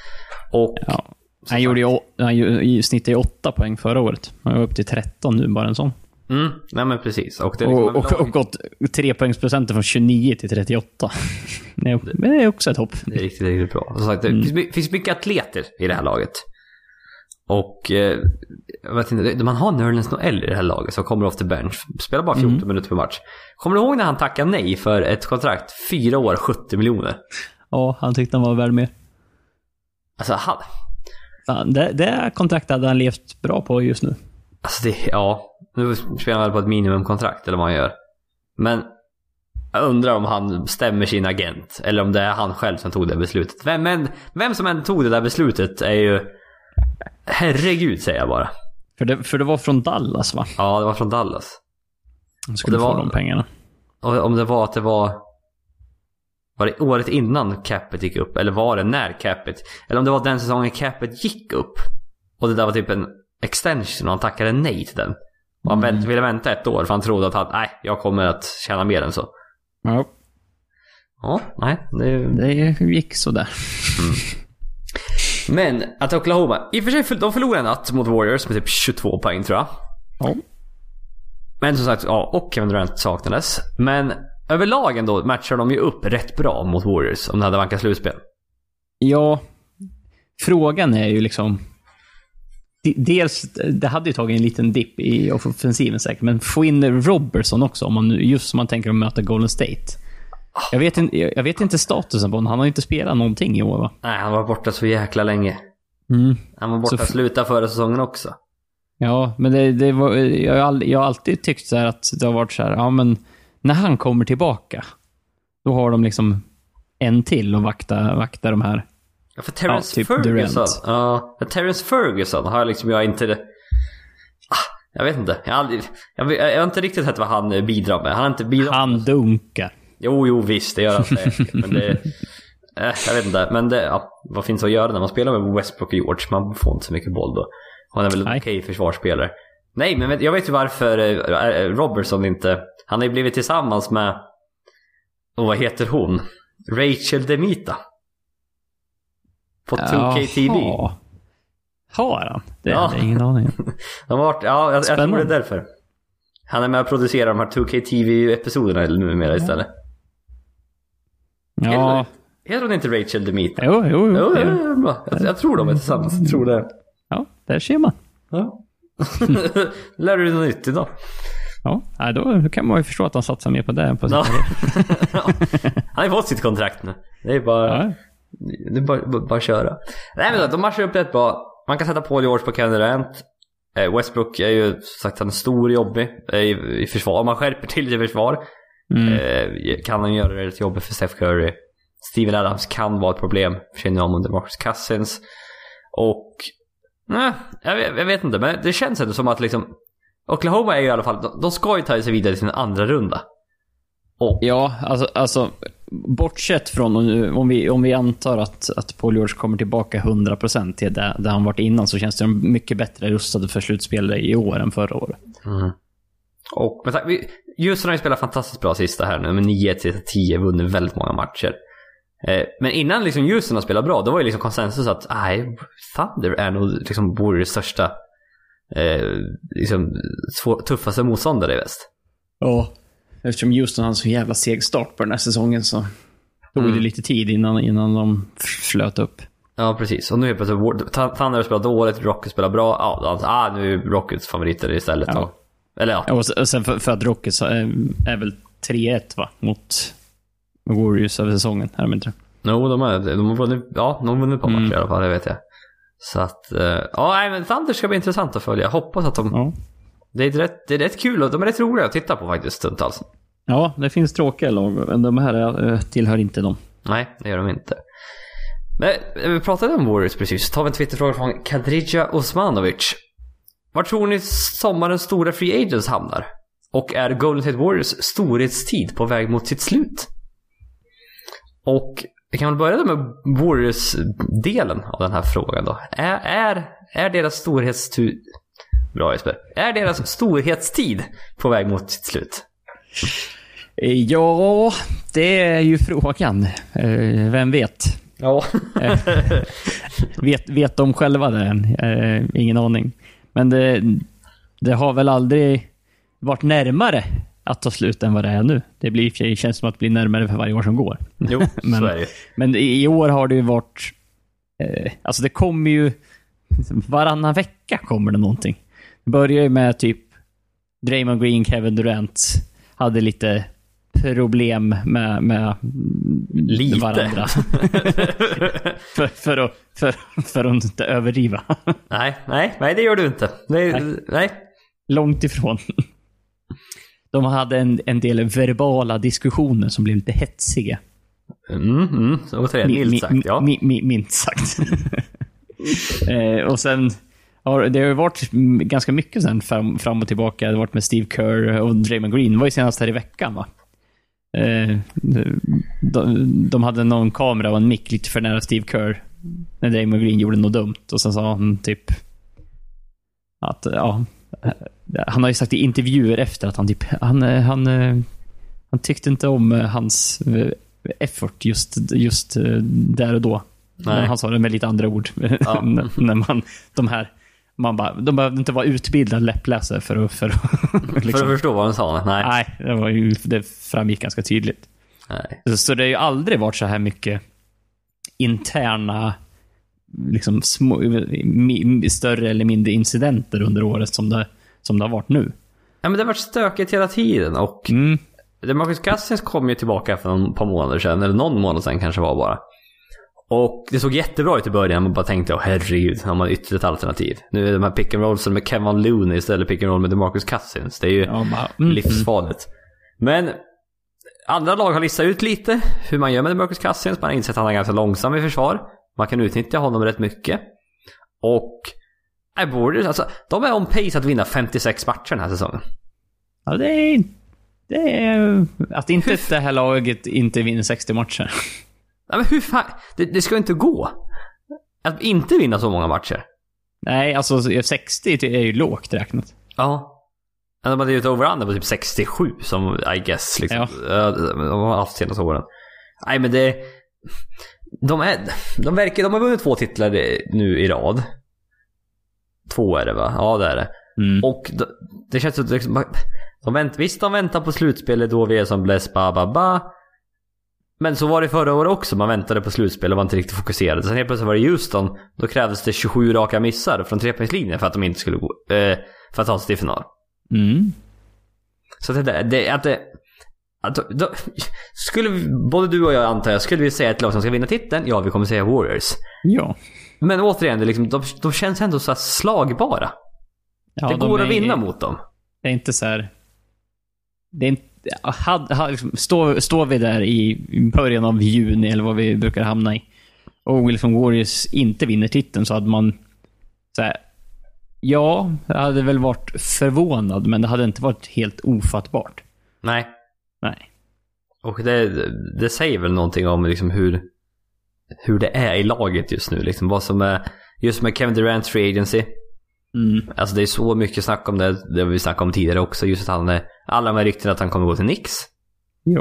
Och Ja. Han, gjorde ju, han snittade ju 8 poäng förra året. Han är upp till 13 nu, bara en sån. Mm, nej men precis. Och det liksom Och, och, och gått trepoängsprocenten från 29 till 38. *laughs* Det är, men det är också ett hopp. Det är riktigt, riktigt bra. Som sagt, det Mm. finns my- finns mycket atleter i det här laget. Och eh, jag vet inte, man har Nerlens Noel i det här laget som kommer off the bench. Spelar bara 14 minuter per match. Kommer du ihåg när han tackade nej för ett kontrakt? Fyra år, 70 miljoner. Ja, han tyckte han var värd mer. Alltså han... Fan, det, det kontraktet hade han levt bra på just nu. Alltså det, ja. Nu spelar han väl på ett minimumkontrakt eller vad han gör. Men jag undrar om han stämmer sin agent. Eller om det är han själv som tog det beslutet. Vem, men, vem som än tog det där beslutet är ju... Herregud säger jag bara. För det, för det var från Dallas, va? Ja, det var från Dallas. Han skulle få var- de pengarna. Och om det var att det var... Var det året innan capet gick upp? Eller var det när capet? Eller om det var den säsongen capet gick upp. Och det där var typ en extension och han tackade nej till den. Och han vänt, ville vänta ett år för han trodde att han, nej, jag kommer att tjäna mer än så. Ja, Ja, nej. Det... det gick sådär. Men att Oklahoma, i och för sig de förlorade en natt mot Warriors med typ 22 poäng tror jag. Ja. Men som sagt, ja, och Kevin Durant saknades. Men överlag ändå matchar de ju upp rätt bra mot Warriors om det hade vankat slutspel. Ja, frågan är ju liksom... de- Dels, det hade ju tagit en liten dipp i offensiven säkert, men få in Robertson också, om man, nu- just som man tänker att möta Golden State. Jag vet, inte, jag vet inte statusen på honom. Han har ju inte spelat någonting i år, va? Nej, han var borta så jäkla länge. Mm. Han var borta Så sluta förra säsongen också. Ja, men det, det var, jag, har all, jag har alltid tyckt så här att det har varit så här, ja men när han kommer tillbaka, då har de liksom en till att vakta, vakta de här. Ja, för Terrence Ja, typ Ferguson. Ja, för Terrence Ferguson har jag liksom jag inte... Ah, jag vet inte. Jag har, aldrig, jag, jag har inte riktigt sett vad han eh, bidrar med. Han har inte bidragit... Han dunkar. Jo, jo, visst, det gör han säkert. men det... Eh, jag vet inte. Men det, ja, vad finns att göra när man spelar med Westbrook och George? Man får inte så mycket boll då. Han är väl en okej försvarsspelare. Nej, men vet- jag vet ju varför eh, eh, Robertson inte... Han har ju blivit tillsammans med... Och vad heter hon? Rachel Demita. På 2K TV. Jaha. Har han? Det Ja. hade ingen aning. De *laughs* har varit, ja, jag, jag tror det är därför. Han är med och producerar de här 2K TV-episoderna numera istället. Ja, Heter hon inte Rachel Demita? jo, jo, jo. Jo, bra. Jag, jag tror de är tillsammans. Jag tror det. Ja, där ser man. Ja. *laughs* Lär du dig något nytt idag? Ja, då kan man ju förstå att han satsar mer på det än på sitt Ja. *laughs* Han har ju fått sitt kontrakt nu. Det är bara, ja. Det är bara, bara, bara köra. Nej men då, de matchar upp rätt bra. Man kan sätta på George på Kevin Durant. Eh, Westbrook är ju sagt han är stor och jobbig eh, i, i försvar. Om man skärper till i försvar Mm. eh, kan han göra det lite jobbigt för Steph Curry. Steven Adams kan vara ett problem. Känner om under Marcus Cousins. Och... Nej, jag, vet- jag vet inte. Men det känns ändå som att liksom... Oklahoma är ju i alla fall... De, de ska ju ta sig vidare till sin andra runda. Och... Ja, alltså, alltså bortsett från om, vi, om vi antar att, att Paul George kommer tillbaka 100% till där, där han varit innan så känns de mycket bättre rustade för slutspel i år än förra året. Mm. Och men tack, vi- Houston har ju spelat fantastiskt bra sista här nu med 9 till 10, vunnit väldigt många matcher. Eh, men innan liksom Houston har spelat bra, då var ju liksom konsensus att nej, Thunder är nog liksom Warriors största, eh, liksom svår, tuffaste motståndare i väst. Ja. Eftersom Houston hade så jävla seg start på den här säsongen så tog Mm. det lite tid innan, innan de flöt upp. Ja, precis. Och nu är plötsligt Thunder har spelat dåligt, Rockets spelar bra. Ja, alltså, ah, nu är Rockets favoriter istället Ja. då. Eller ja. Och sen- för, för att Rockets är, är väl 3-1 va? Mot Warriors över säsongen. Är de inte det? Jo, de, är, de har vunnit, ja, de har vunnit ett par Mm. matcher i alla fall, det vet jag. Så att, eh, ja, men Thunder ska bli intressant att följa. Jag hoppas att de, Ja. Det är, rätt, det är rätt kul och de är rätt roliga att titta på faktiskt stundtals. Ja, det finns tråkiga lag, men de här eh, tillhör inte dem. Nej, det gör de inte. Men eh, vi pratade om Warriors precis. Så tar vi en Twitterfråga från Kadrija Osmanovic. Var tror ni sommarens stora Free Agents hamnar? Och är Golden State Warriors storhetstid på väg mot sitt slut? Och vi kan väl börja med Warriors-delen av den här frågan då. Är, är, är deras storhetstid... Bra Jesper. Är deras storhetstid på väg mot sitt slut? Eh, Ja, det är ju frågan. Eh, Vem vet? Ja. Vet, vet de själva det än? Eh, ingen aning. Men det, det har väl aldrig varit närmare att ta slut än vad det är nu. Det blir, sig- känns som att det blir närmare för varje år som går. jo, *laughs* Men- så det. Men i, i år har det ju varit... Eh, alltså det kommer ju... Varannan vecka kommer det någonting. Börjar ju med typ Draymond Green, Kevin Durant hade lite problem med, med Lite. varandra. *laughs* för, för, att, för, för att inte överdriva. nej, nej, nej det gör du inte. Nej, Nej. nej. Långt ifrån. De hade en, en del verbala diskussioner som blev lite hetsiga. Mm, mm. Återigen, Mi- milt mi- sagt. Ja. mi- mi- Minst sagt. *laughs* eh, och sen det har ju varit ganska mycket sen fram, fram och tillbaka. Det har varit med Steve Kerr och Draymond Green. Det var ju senast här i veckan va? Eh, de, de hade någon kamera och en mick lite för nära Steve Kerr. När Draymond Green gjorde något dumt. Och sen sa han typ att, ja. Han har ju sagt i intervjuer efter att han typ, han, han, han tyckte inte om hans eh, effort just, just eh, där och då. Nej. Han sa det med lite andra ord. Ja. *laughs* När man, de här, man bara, de behövde inte vara utbildad läppläsare för att, för att *laughs* För att liksom, förstå vad han sa. Nej. Nej, det, var ju, det framgick ganska tydligt. nej. Så, så det har ju aldrig varit så här mycket interna, liksom små, större eller mindre incidenter under året som det, som det har varit nu. Ja, men det har varit stökigt hela tiden och Mm. Demarcus Cousins kom ju tillbaka för ett par månader sedan, eller någon månad sedan kanske var bara. Och det såg jättebra ut i början, man bara tänkte åh herregud, har man ytterligare ett alternativ. Nu är de här pick and rollsen med Kevin Looney istället pick and roll med Demarcus Cousins. Det är ju Ja, bara, mm, livsfarligt. Men andra lag har listat ut lite hur man gör med Demarcus Cousins. Man har insett att han är ganska långsam i försvar. Man kan utnyttja honom rätt mycket. Och Warriors, alltså, de är on pace att vinna 56 matcher den här säsongen. Ja, det är... Det är att inte det här laget inte vinner 60 matcher. Ja, men hur fan? Det, det ska ju inte gå. Att inte vinna så många matcher. Nej, alltså 60 är ju lågt räknat. Ja. Men de hade ju ett over på typ 67 som I guess liksom. Ja. De har haft senaste åren. Nej men det... De, är, de verkar... De har vunnit två titlar nu i rad. Två är det va? Ja det är det. Mm. Och det, det känns som liksom, de vänt, visst de väntar på slutspelet då vi är som bless ba ba ba. Men så var det förra året också. Man väntade på slutspel och var inte riktigt fokuserad. Sen helt plötsligt var det Houston. Då krävdes det 27 raka missar från trepoängslinjen för att de inte skulle gå, eh, för att ta sig till final. Mm. Så det, där- det, att det, att då, skulle både du och jag antar jag, skulle vi säga ett lag som ska vinna titeln? Ja, vi kommer säga Warriors. Ja. Men återigen, det liksom, de, de känns ändå så slagbara. ja det de går är- att vinna mot dem. Det är inte så här... Det är inte... Had, had, liksom, står, står vi där i början av juni, eller vad vi brukar hamna i, och liksom Warriors inte vinner titeln, så hade man... Så här, ja, jag hade väl varit förvånad, men det hade inte varit helt ofattbart. Nej. Nej. Och det, det säger väl någonting om liksom hur, hur det är i laget just nu. Liksom vad som är, just med Kevin Durant free agency. Mm. Alltså det är så mycket snack om det. Det har vi snackat om tidigare också. Just att han är, alla de här ryktena att han kommer gå till Knicks. Jo.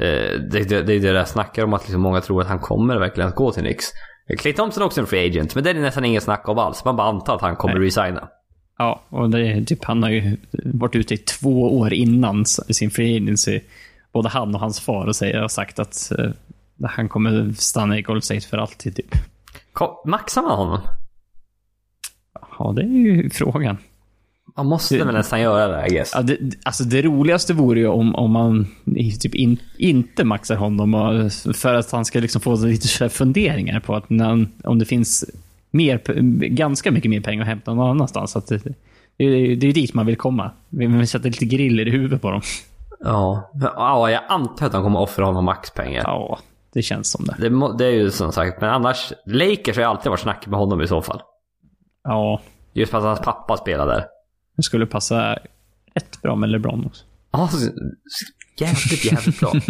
Eh, det, det, det är det jag snackar om att liksom många tror att han kommer verkligen att gå till Knicks. Clay Thompson är också en free agent, men det är nästan ingen snack om alls. Man bara antar att han kommer Nej. resigna. Ja, och det typ, han har ju varit ute i två år innan sin free agency. Både han och hans far och säger, har sagt att eh, han kommer stanna i Golden State för alltid. Typ. Maxar man honom? Ja, det är ju frågan. Man måste Det- väl nästan göra det, I guess. Ja, det, alltså det roligaste vore ju om, om man typ in, inte maxar honom för att han ska liksom få lite funderingar på att när om det finns mer, ganska mycket mer pengar att hämta någon annanstans. Att det, det, är- det är ju dit man vill komma. Man vill sätta lite griller i huvudet på dem. Ja. ja, jag antar att de kommer offra honom maxpengar. Ja, det känns som det. Det, det är ju som sagt, men annars, Lakers har ju alltid varit snack med honom i så fall. Ja, Just för att hans pappa spelar där. det skulle passa rätt bra med LeBron också. Ja, jävligt, jävligt bra. *laughs*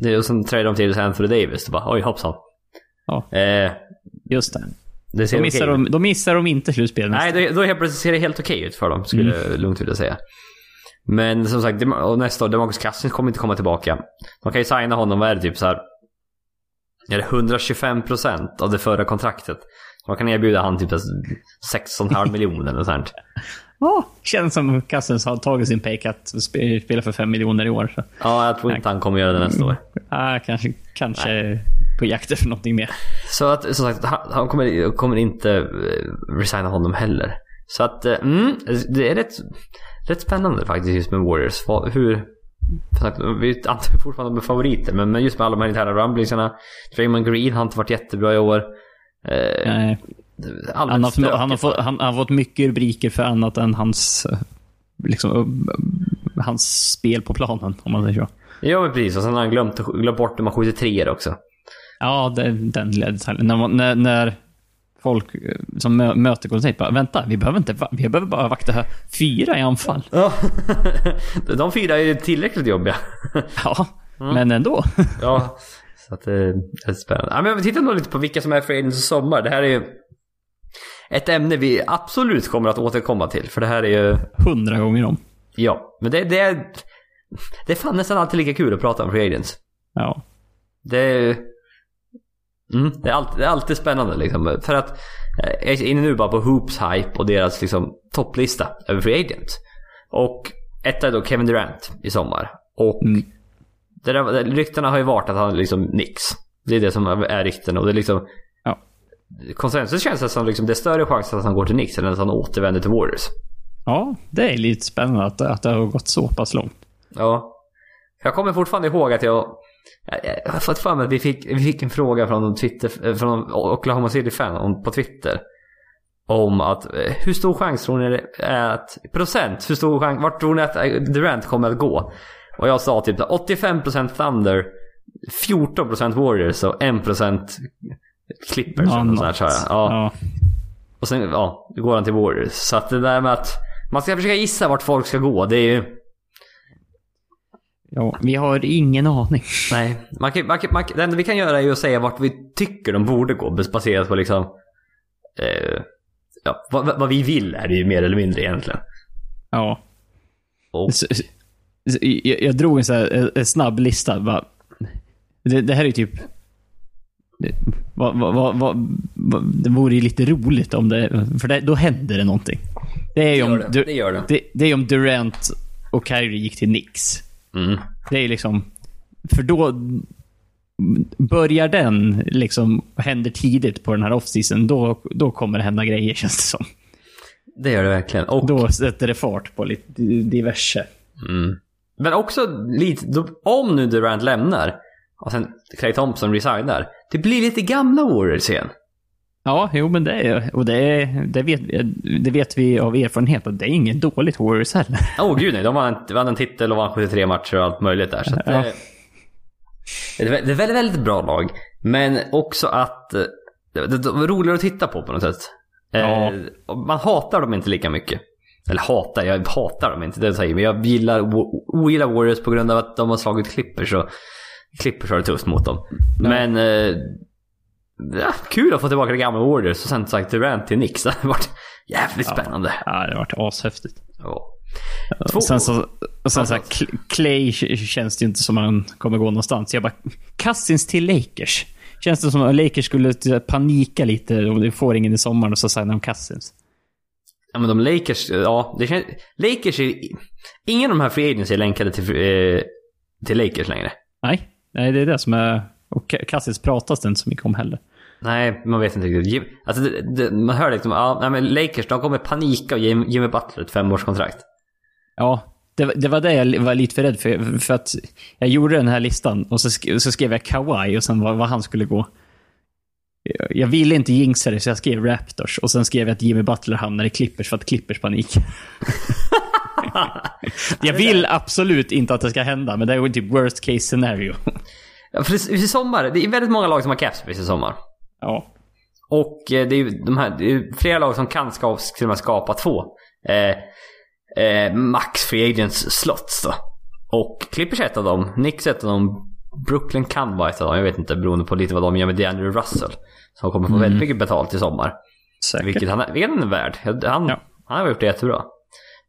Det är, och sen tradar de till Anthony Davis. Det bara, oj hoppsan. Ja. Eh, Just det. det ser Då missar, ut. de, då missar de inte slutspel nästa. Nej, då, då helt plötsligt ser det helt okej ut för dem, skulle jag lugnt vilja säga. Men som sagt, och nästa år, Demarcus Cousins kommer inte komma tillbaka. De kan ju signa honom, vad är det, typ så här. Är det 125% av det förra kontraktet? Man kan erbjuda han typ 16,5 *laughs* miljoner eller sånt. Ja, känns som Cousins har tagit sin paycut och spe- spelar för fem miljoner i år. Så. Ja, jag tror inte han kommer göra det nästa år. Ah, kanske kanske på jakt efter någonting mer. Så att, som sagt, han, kommer, kommer inte eh, resigna honom heller. Så att, eh, mm, det är rätt, rätt spännande faktiskt just med Warriors. Hur... sagt, Vi antar fortfarande de är favoriter, men men just med alla de här interna rumblingsarna. Draymond Green har inte varit jättebra i år. Eh, Nej. Han har, stökigt, han, har fått, han, han har fått mycket rubriker för annat än hans, eh, liksom, hans spel på planen, om man säger så. Ja men precis, och sen har han glömt, glömt bort hur man skjuter treor också. Ja, den, den detaljen. När, när, när folk eh, som mö, möter Golden bara, vänta, vi behöver, inte, vi behöver bara vakta här fyra i anfall. Ja. *laughs* de fyra är tillräckligt jobbiga. Ja, men ändå. Ja, *laughs* så att det är spännande. Ja, men vi tittar nog lite på vilka som är free agents i sommar. Det här är ju ett ämne vi absolut kommer att återkomma till. För det här är ju, Hundra gånger om. ja, men det, det är... Det är fan nästan alltid lika kul att prata om free agents. Ja. Det är... Mm, det, är alltid, det är alltid spännande liksom. För att eh, jag är inne nu bara på Hoops Hype och deras liksom topplista över free agents. Och ett är då Kevin Durant i sommar. Och Mm. Det där, ryktena har ju varit att han liksom nix. Det är det som är ryktena och det är liksom... Ja. Konsensus känns det som liksom, det är större chans att han går till Knicks än att han återvänder till Warriors. Ja, det är lite spännande att, att det har gått så pass långt. Ja. Jag kommer fortfarande ihåg att jag... Jag har fått för mig att vi fick, vi fick en fråga från en Twitter, från Oklahoma City-fan på Twitter. Om att eh, hur stor chans tror ni det är att, procent, hur stor chans, vart tror ni att eh, Durant kommer att gå? Och jag sa typ 85% Thunder, 14% Warriors och 1% Clippers eller något sa jag. Ja. ja. Och sen, ja, går han till Warriors. Så att det där med att man ska försöka gissa vart folk ska gå, det är ju... Ja, vi har ingen aning. Nej, man kan, man kan, man kan, det enda vi kan göra är ju att säga vart vi tycker de borde gå baserat på liksom... Eh, ja, vad, vad vi vill är det ju mer eller mindre egentligen. Ja. Och, Jag, jag drog en, så här, en- en snabb lista. Bara, det, det här är ju typ... Det, vad, vad, vad, det vore ju lite roligt om det... För det, då händer det någonting. Det är ju om, det, det gör det. det, det är om Durant och Kyrie gick till Knicks. Mm. Det är liksom... För då börjar den liksom händer tidigt på den här off-season, då, då kommer det hända grejer *laughs* känns det som. Det gör det verkligen. Och, Då sätter det fart på lite diverse. mm. Men också lite, om nu Durant lämnar och sen Clay Thompson resignar. Det blir lite gamla Warriors igen. Ja, jo men det är och det, det, vet, det vet vi av erfarenhet att det är inget dåligt Warriors heller. Åh oh, gud nej, de vann en, vann en titel och vann 73 matcher och allt möjligt där. Så att, Ja. det, det är det är väldigt, väldigt bra lag. Men också att eh, det, det, det var roligare att titta på på något sätt. Eh, Ja. och man hatar dem inte lika mycket. Eller hatar, jag hatar dem inte, det säger jag. Men jag gillar, ogillar Warriors på grund av att de har slagit Clippers och Clippers har det tufft mot dem. Men eh, ja, kul att få tillbaka det gamla Warriors och sen sagt Durant till Knicks. *laughs* Det har varit jävligt spännande. Ja, det har varit ashäftigt. Ja. Och sen så, och sen så här, Cl- Clay känns det ju inte som han kommer gå någonstans. Jag bara, Cousins till Lakers. Känns det som att Lakers skulle typ panika lite och de får ingen i sommar och så signar de Cousins. Ja men de Lakers, ja. Det känns, Lakers är... Ingen av de här free agents är länkade till, eh, till Lakers längre. Nej, nej det är det som är... Och Ca- Cousins pratas det inte så mycket om heller. Nej, man vet inte riktigt. Jim- Alltså, det, det, man hör liksom, ja, nej, men Lakers, de kommer panika och ge Jimmy Butler ett femårskontrakt. Ja, det, var- det var det jag var lite för rädd för. För att jag gjorde den här listan och så, sk- så skrev jag Kawhi och sen vad, vad han skulle gå. Jag- ville inte jinxa det så jag skrev Raptors och sen skrev jag att Jimmy Butler hamnar i Clippers för att Clippers panik. *laughs* Jag vill absolut inte att det ska hända, men det är ju typ worst case scenario. Ja, för i sommar, det är väldigt många lag som har cap space i sommar. Ja. Och eh, det är ju de här, det är flera lag som kan skapa, till och med skapa två. Eh, eh, max free agents slots då. Och Clippers är ett av dem, Knicks är ett av dem, Brooklyn kan vara ett av dem, jag vet inte beroende på lite vad de gör med DeAndre Russell. Som kommer få Mm. väldigt mycket betalt i sommar. Säkert. Vilket han, är- vilket han är värd. Han, Ja. han har gjort det jättebra.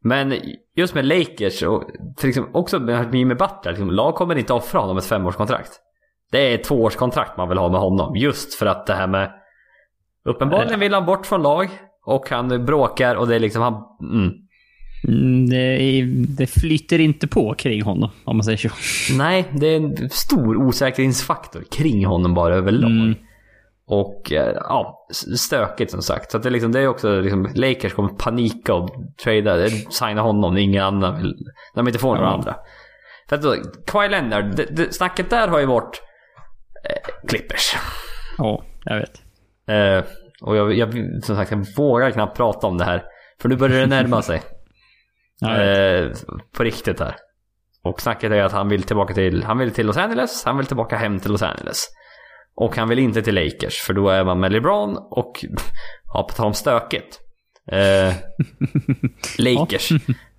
Men just med Lakers och för liksom också med Jimmy Butler, liksom, lag kommer inte offra honom ett femårskontrakt. Det är ett tvåårskontrakt man vill ha med honom. Just för att det här med... Uppenbarligen vill han bort från lag. Och han bråkar och det är liksom han... Mm. Mm, det, det flyter inte på kring honom, om man säger så. Nej, det är en stor osäkerhetsfaktor kring honom bara överlag. Mm. Och eh, ja, stökigt som sagt. Så det, är liksom, det är också liksom, Lakers kommer panika och trada, signa honom när ingen annan vill, när de inte får några Ja. andra. För att då, Kawhi Leonard, det, det, snacket där har ju varit eh, Clippers. Ja, jag vet. Eh, och jag, jag, som sagt, jag vågar knappt prata om det här. För nu börjar det närma *laughs* sig. Eh, på riktigt här. Och snacket är att han vill tillbaka till, han vill till Los Angeles, han vill tillbaka hem till Los Angeles. Och han vill inte till Lakers, för då är man med LeBron och, *laughs* ja på tal om stökigt. Eh, *laughs* Lakers.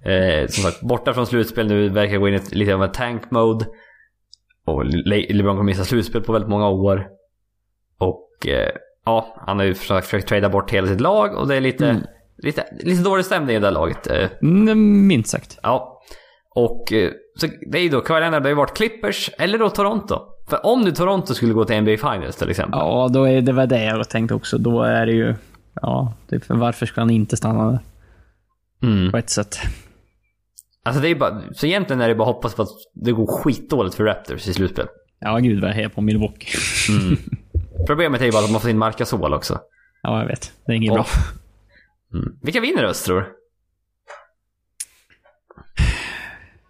Eh, som sagt, borta från slutspel nu, verkar gå in i lite av en tank mode. Och Le- LeBron kommer missa slutspel på väldigt många år. Och eh, ja, han har ju försökt, försökt trada bort hela sitt lag och det är lite, Mm. lite, lite dålig stämning i det här laget. Eh, Mm, minst sagt. Ja. Och eh, så det är ju då, Kawhi Leonard har ju varit Clippers eller då Toronto. För om nu Toronto skulle gå till NBA Finals till exempel. Ja, då är det var det jag tänkte också. Då är det ju... Ja, typ, varför ska han inte stanna där? Mm. På ett sätt. Alltså det är bara, så egentligen är det bara att hoppas på att det går skitdåligt för Raptors i slutspel. Ja, gud vad jag är på Milwaukee. *laughs* Problemet är ju bara att man får in Marc Gasol också. Ja, jag vet. Det är inget bra. Mm. Vilka vinner öst tror du?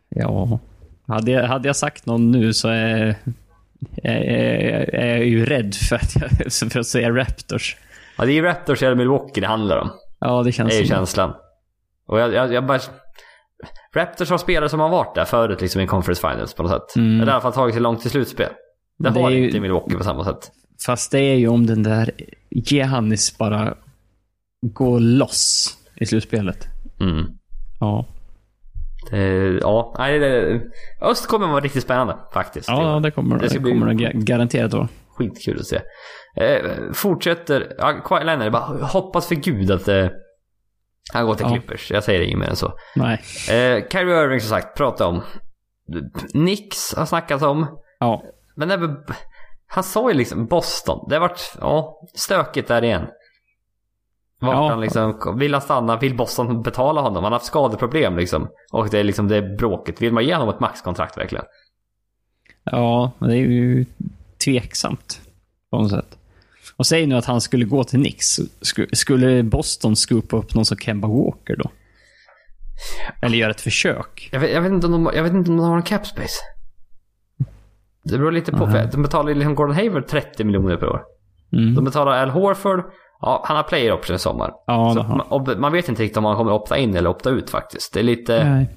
Ja. Hade jag, hade jag sagt någon nu så är, är, är, är jag ju rädd för att, jag, för att säga Raptors. Ja, det är ju Raptors eller Milwaukee det handlar om. Ja, det känns Det är ju känslan. Och jag, jag, jag bara... Raptors har spelare som har varit där förut liksom i Conference Finals på något sätt. Mm. Eller i alla fall tagit sig långt till slutspel. Det, Det har är ju- inte Milwaukee på samma sätt. Fast det är ju om den där Giannis bara går loss i slutspelet. Mm. Ja. Det, ja, nej, det, Öst kommer vara riktigt spännande faktiskt. Ja, det kommer Det det, ska bli- kommer det ga- garanterat vara. Skitkul att se. Eh, fortsätter, ja, Kawhi Leonard, bara hoppas för gud att eh, han går till Ja. Clippers. Jag säger inget mer än så. Nej. Eh, Kyrie Irving som sagt, prata om. Nix har snackats om. Ja. Men det, han sa ju liksom Boston. Det har varit ja, stökigt där igen. Vart Ja. han liksom, vill han stanna? Vill Boston betala honom? Han har haft skadeproblem liksom. Och det är liksom det är bråket. Vill man ge honom ett maxkontrakt verkligen? Ja, men det är ju tveksamt. På något sätt. Och säg nu att han skulle gå till Knicks. Sku- Skulle Boston scoopa upp någon som Kemba Walker då? Eller göra ett försök? Jag vet, jag vet, inte, om de, jag vet inte om de har en cap space. Det beror lite på. Mhm. För de betalar ju liksom Gordon Hayward 30 miljoner per år. Mm. De betalar Al Horford. Ja, han har player option i sommar. Ja, Så man, man vet inte riktigt om han kommer opta in eller opta ut faktiskt. Det är lite... Nej.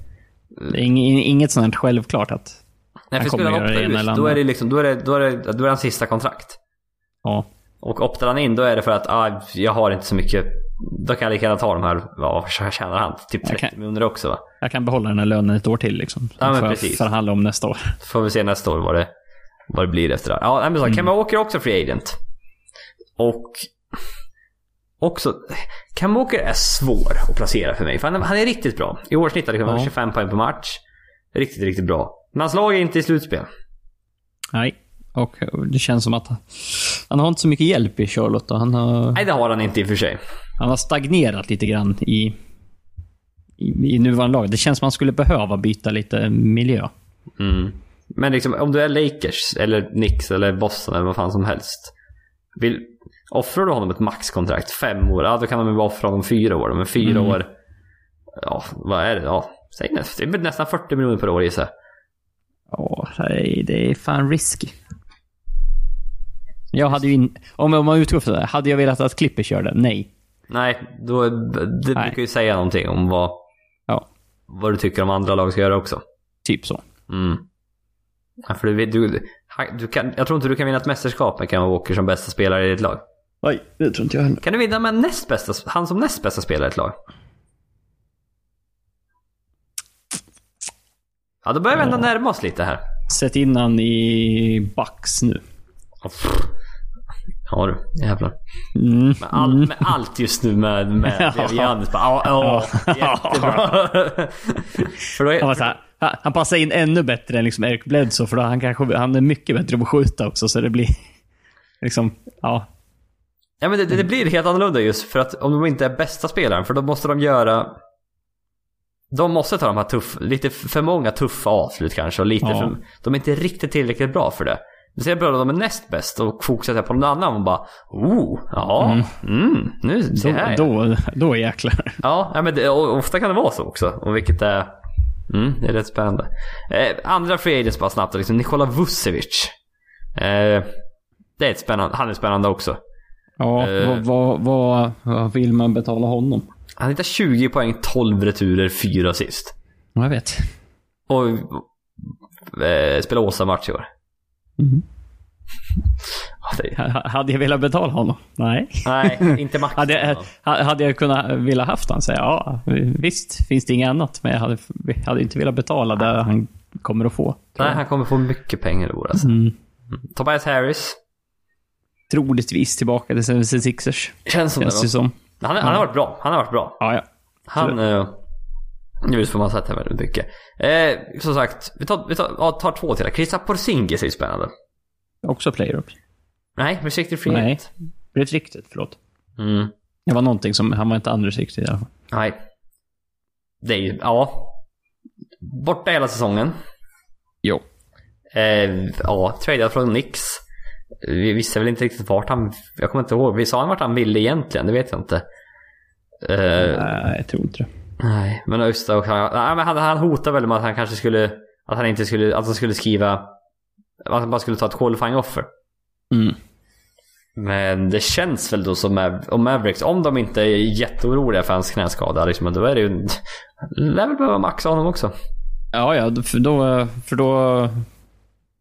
Det är inget, sånt här självklart att... Nej, för Han skulle kommer göra det ena eller då är det liksom, då är det, då är det, då är det hans sista kontrakt. Ja. Och optar han in, då är det för att ah, jag har inte så mycket... Då kan jag lika gärna ta de här, vad tjänar han? Typ 30 kan- miljoner också va? Jag kan behålla den här lönen ett år till liksom. Ja, men precis. förhandla om nästa år. *laughs* Får vi se nästa år vad det, vad det blir efter det här. Ja, men så, Mm. Kemba Walker också free agent. Och också, Walker är svår att placera för mig. För han, han är riktigt bra. I år snittar liksom Ja. 25 poäng per match. Riktigt, riktigt bra. Men hans lag är inte i slutspel. Nej. Och det känns som att han, han har inte så mycket hjälp i Charlotte. Han, har, Nej, det har han inte i och för sig. han har stagnerat lite grann i, i, i nuvarande lag. Det känns som att han skulle behöva byta lite miljö. Mm. Men liksom, om du är Lakers, eller Knicks, eller Boston, eller vad fan som helst. Vill, offrar du honom ett maxkontrakt, fem år, ja då kan de ju bara offra honom fyra år. Men fyra Mm. år, ja vad är det? Ja, säg nästan, det är nästan 40 miljoner per år gissar jag. Ja, det är fan risky. Jag hade ju in, om, om man utgår från det, hade jag velat att Clippers gör det? Nej. Nej, då, det Nej. brukar ju säga någonting om vad... Ja. vad du tycker om andra lag ska göra också. Typ så. Mm. Ja, för du, du, du kan, jag tror inte du kan vinna ett mästerskap med Kemba Walker som bästa spelare i ditt lag. Nej, det tror inte jag heller. Kan du vinna med näst bästa, han som näst bästa spelare i ett lag? Ja, då börjar vi ändå närma oss lite här. Sätt in han i Bucks nu. Ja du, jävlar. Mm. Med, all, med allt just nu med, med *laughs* Ja. Bara, Ja, ja, jättebra. *laughs* *laughs* För då Han, är, så här, han- han passar in ännu bättre än liksom Eric Bledsoe, för då han, kanske, han är mycket bättre på att skjuta också, så det blir... Liksom, ja. Ja, men det, det blir helt annorlunda just för att om de inte är bästa spelaren, för då måste de göra... De måste ta de här tuffa, lite för många tuffa avslut kanske och lite Ja. för, De är inte riktigt tillräckligt bra för det. Det ser bra om de är näst bäst och fokuserar på någon annan och bara Oh, ja, mm, nu, se Då, här. då, då jäklar. Ja, ja men det, ofta kan det vara så också. Och vilket är... Mm, det är rätt spännande. Eh, andra free agents bara snabbt. Liksom Nikola Vucevic. Eh, det är ett spännande, han är spännande också. Ja, Eh. vad, vad, vad, vad vill man betala honom? Han hittar 20 poäng, 12 returer, 4 assist. Ja, jag vet. Och eh, spelar Åsa-match i år. H- Hade jag velat betala honom? Nej. nej, *laughs* inte max. Hade jag, ha- hade jag kunnat vilja haft han säga ja, visst finns det inget annat, men jag hade, hade inte velat betala det han kommer att få. nej, han kommer få mycket pengar i år alltså. Mm. Tobias Harris. Troligtvis tillbaka till 76ers. Känns som Känns det. som. Han, han har varit bra. Han har varit bra. Ja, ja. Han... Eh, nu får man sätta väldigt mycket. Eh, som sagt, vi tar, vi tar, ja, tar två till. Krista Porzingis är ju spännande. Också player up. Nej, restricted free Nej. riktigt, förlåt. Mm. Det var någonting som, han var inte riktigt i alla fall. Nej. Det är ju, ja. Borta hela säsongen. Jo. Eh, ja, tradad från Nix. Vi visste väl inte riktigt vart han... Jag kommer inte ihåg. Vi sa han vart han ville egentligen? Det vet jag inte. Eh, Nej, jag tror inte det. Nej, men just det. och Han, nej, men han, han hotade väl med att han kanske skulle... Att han inte skulle... Att han skulle skriva... Att han bara skulle ta ett qualifying offer. Mm. Men det känns väl då som Mav- om Mavericks, om de inte är jätteoroliga för hans knäskada, liksom, då är det ju... lär väl behöva maxa honom också. Ja, ja, för då... För då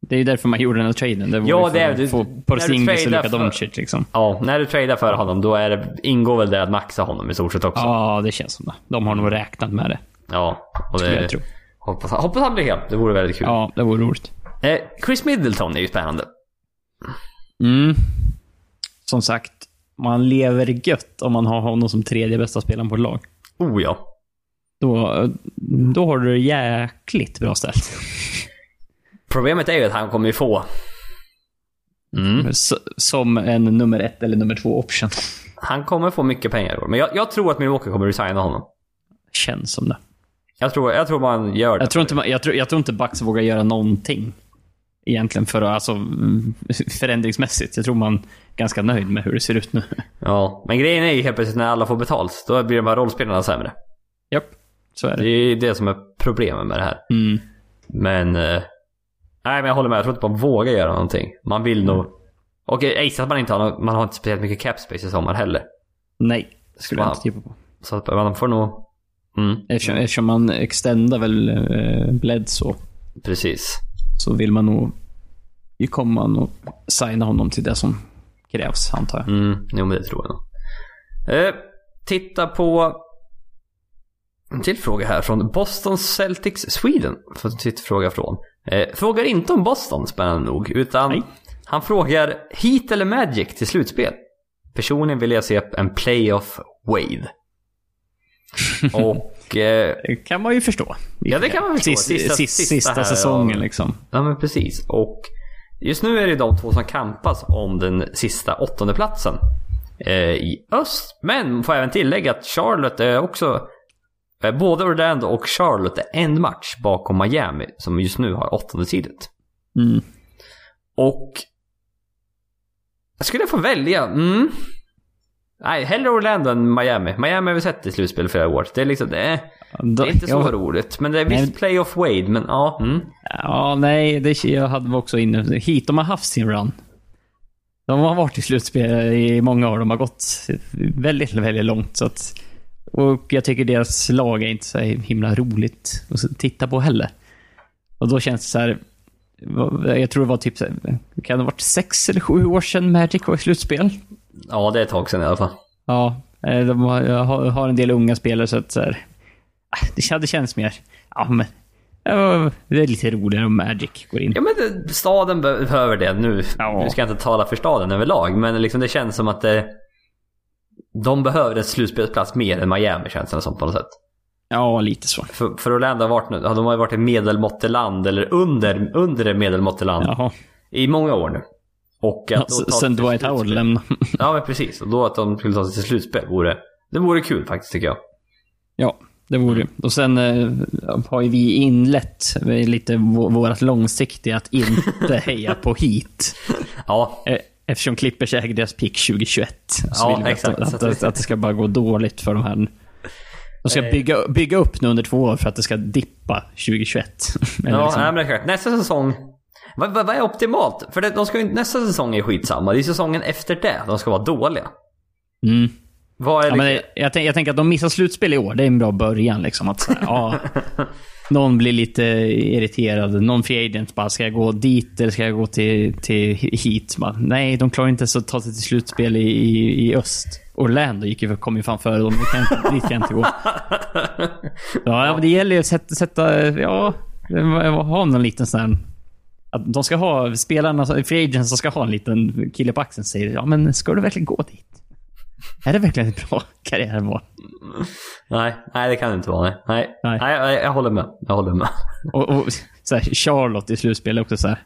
det är ju därför man gjorde den här traden. Det Ja, det är att få Porzingis och Luka Doncic liksom. Ja, när du tradar för honom, då är det, ingår väl det att maxa honom i stort sett också. Ja, det känns som det. De har nog räknat med det, Ja, och det, jag tro. hoppas, hoppas han blir helt. Det vore väldigt kul. Ja, det vore roligt. Eh, Chris Middleton är ju spännande. Mm. Som sagt, man lever gött om man har honom som tredje bästa spelaren på ett lag. Oh ja. Då, då har du det jäkligt bra ställt. Problemet är ju att han kommer ju få... Mm. Som en nummer ett eller nummer två option. Han kommer få mycket pengar i år. Men jag, jag tror att Milwaukee kommer resigna honom. Känns som det. Jag tror, jag tror man gör det. Jag tror inte, man- jag tror, jag tror inte Bucks vågar göra någonting. Egentligen för att, alltså, *laughs* förändringsmässigt. Jag tror man är ganska nöjd med hur det ser ut nu. *laughs* Ja, men grejen är ju helt plötsligt när alla får betalt, då blir de här rollspelarna sämre. Japp, så är Det det. är ju det som är problemet med det här. Mm. Men... Nej, men jag håller med. Jag tror inte man vågar göra någonting. Man vill nog... Okej, ace att man inte har, någon- man har inte speciellt mycket cap space i sommar heller. Nej, skulle jag Wow. inte tippa på. Så att man får nog... Mm, Eftersom, eftersom man extendar väl eh, Bledsoe precis. så vill man nog ju komma och signa honom till det som krävs, antar jag. Mm, jo men det tror jag nog. Eh, titta på en till fråga här från Boston Celtics Sweden. För en till fråga från. Eh, frågar inte om Boston, spännande nog. Utan Nej. han frågar Heat eller Magic till slutspel. Personligen vill jag se en playoff Wade. *laughs* Och... Eh, Det kan man ju förstå. Ja, det kan man förstå. Sista, Sista- sista, sista säsongen ja. liksom. Ja men precis. Och just nu är det de två som kampas om den sista åttonde platsen eh, i öst. Men får även tillägga att Charlotte är också... Eh, både Orlando och Charlotte är en match bakom Miami som just nu har åttonde sidet. Mm. Och... Jag skulle få välja... Mm. Nej, hellre Orlando än Miami. Miami har vi sett i slutspel flera år. Det är liksom... Det är, det är inte så roligt. Men det är visst playoff Wade, men ja. Mm. ja, nej, det jag hade var också inne. Hit, de har haft sin run. De har varit i slutspel i många år. De har gått väldigt, väldigt långt. Så att Och jag tycker deras lag är inte så himla roligt att titta på heller. Och då känns det så här, jag tror det var typ, kan det ha varit sex eller sju år sedan Magic var i slutspel? Ja, det är ett tag sedan i alla fall. Ja, eh, de har en del unga spelare så att så här, ah, det hade känts mer, ja men det är lite roligare om Magic går in. Ja men det, staden behöver det nu. Ja. Nu ska jag inte tala för staden överlag men liksom det känns som att det, de behöver ett slutspelsplats mer än Miami känns det som på något sätt. Ja, lite så. För, för Orlando har varit, de har varit ett medelmåtteland eller under, under ett medelmåtteland Jaha. i många år nu. Och att ja, sen Dwight Howard lämnade. *laughs* ja, men precis. Och då att de skulle ta sig till slutspel vore, det vore kul faktiskt tycker jag. Ja, det vore det. Och sen eh, har ju vi inlett lite vårt långsiktiga att inte *laughs* heja på hit. Ja. Eftersom Clippers äger deras pick 2021. Så ja, vill vi exakt. Att, att, att, att, det ska bara gå dåligt för de här. De ska eh. bygga, bygga upp nu under två år för att det ska dippa 2021. *laughs* ja, liksom. nej, men. Nästa säsong vad, vad, vad, är optimalt? För det, de ska nästa säsong är skitsamma. Det är säsongen efter det de ska vara dåliga. Mm. Vad är ja, men jag, jag tänker att de missar slutspel i år. Det är en bra början. Liksom, att, ja, *laughs* någon blir lite irriterad. Någon free agent bara, ska jag gå dit eller ska jag gå till, till hit? Bara, nej, de klarar inte att ta sig till slutspel i, i, i öst. Orlando gick ju, kom ju fan före dem. Kan, dit kan jag inte gå. *laughs* Ja, men det gäller ju att sätta, sätta ja, ha någon liten sån här att de ska ha, spelarna, free agents som ska ha en liten kille på axeln säger ja men ska du verkligen gå dit? Är det verkligen ett bra *laughs* karriärmål? Nej, nej det kan det inte vara. Nej, nej, nej. nej jag, jag håller med. Jag håller med. Och, och så här, Charlotte i slutspel är också så här.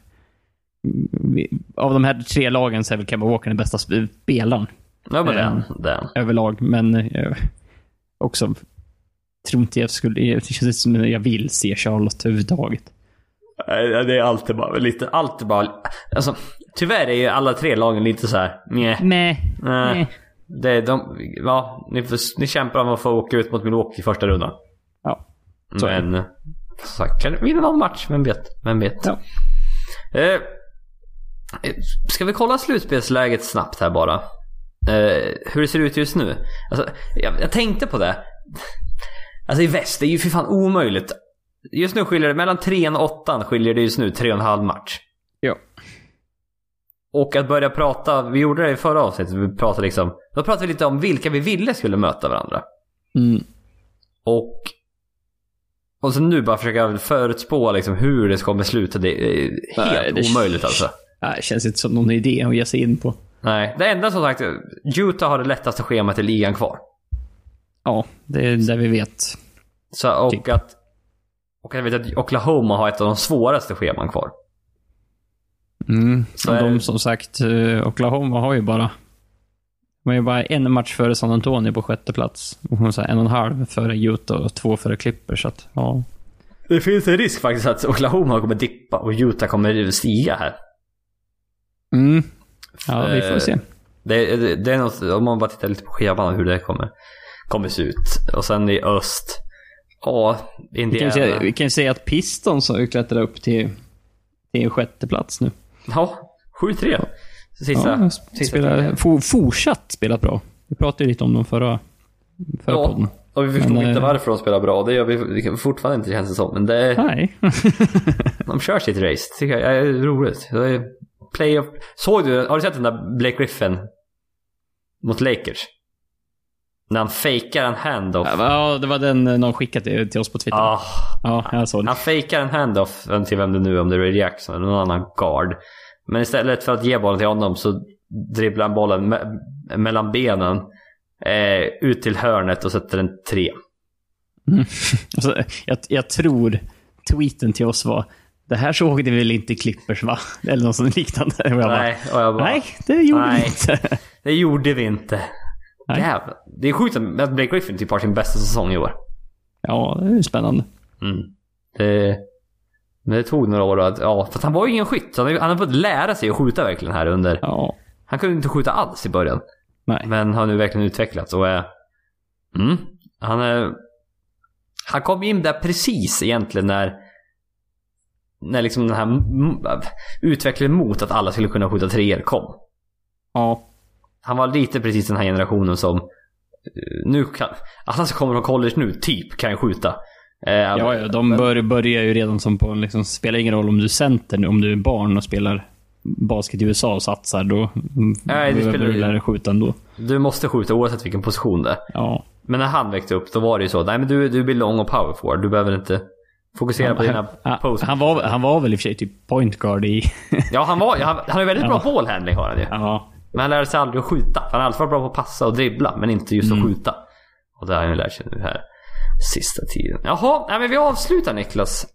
Av de här tre lagen så är väl Kemba Walker den bästa spelaren. Ja, men den. den. Överlag, men eh, också tror inte jag skulle... Det känns inte som jag vill se Charlotte överhuvudtaget. Det är alltid bara lite, alltid bara... Alltså, tyvärr är ju alla tre lagen lite så här. Meh. Meh. Det de, ja, ni, ni kämpar om att få åka ut mot Milwaukee i första rundan. Ja. Så Men, som sagt, kan vinna någon match. Vem vet? Vem vet? Ja. Eh, ska vi kolla slutspelsläget snabbt här bara? Eh, hur det ser ut just nu. Alltså, jag, jag tänkte på det. Alltså i väst, det är ju för fan omöjligt Just nu skiljer det, mellan 3 och 8 skiljer det just nu 3,5 match. Och att börja prata, vi gjorde det i förra avsnittet, vi pratade liksom, då pratade vi lite om vilka vi ville skulle möta varandra. Mm. Och och så nu bara försöka förutspå liksom hur det kommer sluta. Det är helt Nej, det omöjligt alltså. Nej, det känns inte som någon idé att ge sig in på. Nej, det enda som sagt, Utah har det lättaste schemat i ligan kvar. Ja, det är det vi vet. Så, och typ. att och jag vet att Oklahoma har ett av de svåraste scheman kvar. Mm. Så de är... som sagt, eh, Oklahoma har ju bara de är ju bara en match före San Antonio på sjätte plats. Och så en och en halv före Utah och två före Clippers. Så att, ja. Det finns en risk faktiskt att Oklahoma kommer dippa och Utah kommer stiga här. Mm. Ja, vi får se. Det, det, det, är något, om man bara tittar lite på scheman hur det kommer, kommer se ut. Och sen i öst. Ja, Indiana. Vi kan, säga, vi kan säga att Pistons har klättrat upp till, till en sjätte plats nu. Ja, 7-3. Sista, ja, sista spelar, for, fortsatt spelat bra. Vi pratade ju lite om dem förra, förra ja, podden. och vi förstod men, inte eh, varför de spelar bra. Det gör vi fortfarande inte känns det som. Men det Nej. *laughs* de kör sitt race. Det tycker jag är roligt. Det är playoff. Såg du, har du sett den där Blake Griffin mot Lakers? När han fejkar en handoff. Ja, det var den någon skickade till oss på Twitter. Ah, ja, jag såg det. Han fejkar en handoff till vem det nu är, om det är Ray Jackson eller någon annan guard. Men istället för att ge bollen till honom så dribblar han bollen me mellan benen eh, ut till hörnet och sätter en tre. Mm. *laughs* Alltså, jag, jag, tror tweeten till oss var det här såg ni väl inte i Clippers va? *laughs* Eller något liknande. Och jag bara, nej, och jag bara, nej, det gjorde nej, vi inte. *laughs* det gjorde vi inte. Jävlar. Det är sjukt att Blake Griffin typ har sin bästa säsong i år. Ja, det är spännande. Mm. Det, men det tog några år att, ja, för han var ju ingen skytt. Han, han har fått lära sig att skjuta verkligen här under. Ja. Han kunde inte skjuta alls i början. Nej. Men har nu verkligen utvecklats och är... Mm, han är... Han kom in där precis egentligen när... När liksom den här utvecklingen mot att alla skulle kunna skjuta treor kom. Ja han var lite precis den här generationen som nu kan, alla som kommer från college nu, typ, kan ju skjuta. Eh, Ja, ja de bör, börjar ju redan som på, liksom, spelar ingen roll om du är center, om du är barn och spelar basket i USA och satsar, då Nej, det spelar- du lära dig skjuta ändå. Du måste skjuta oavsett vilken position det är. Ja. Men när han växte upp, då var det ju så. Nej men du, du blir lång och power forward. Du behöver inte fokusera på dina han, posts. han, var, han var väl i och för sig typ point guard i... Ja, han var han, han har ju väldigt bra ballhandling har han ju. ja. Men han lärde sig aldrig att skjuta. Han har alltid varit bra på att passa och dribbla, men inte just Mm. att skjuta. Och det har han ju lärt sig nu här sista tiden. Jaha, nej, men vi avslutar Niklas.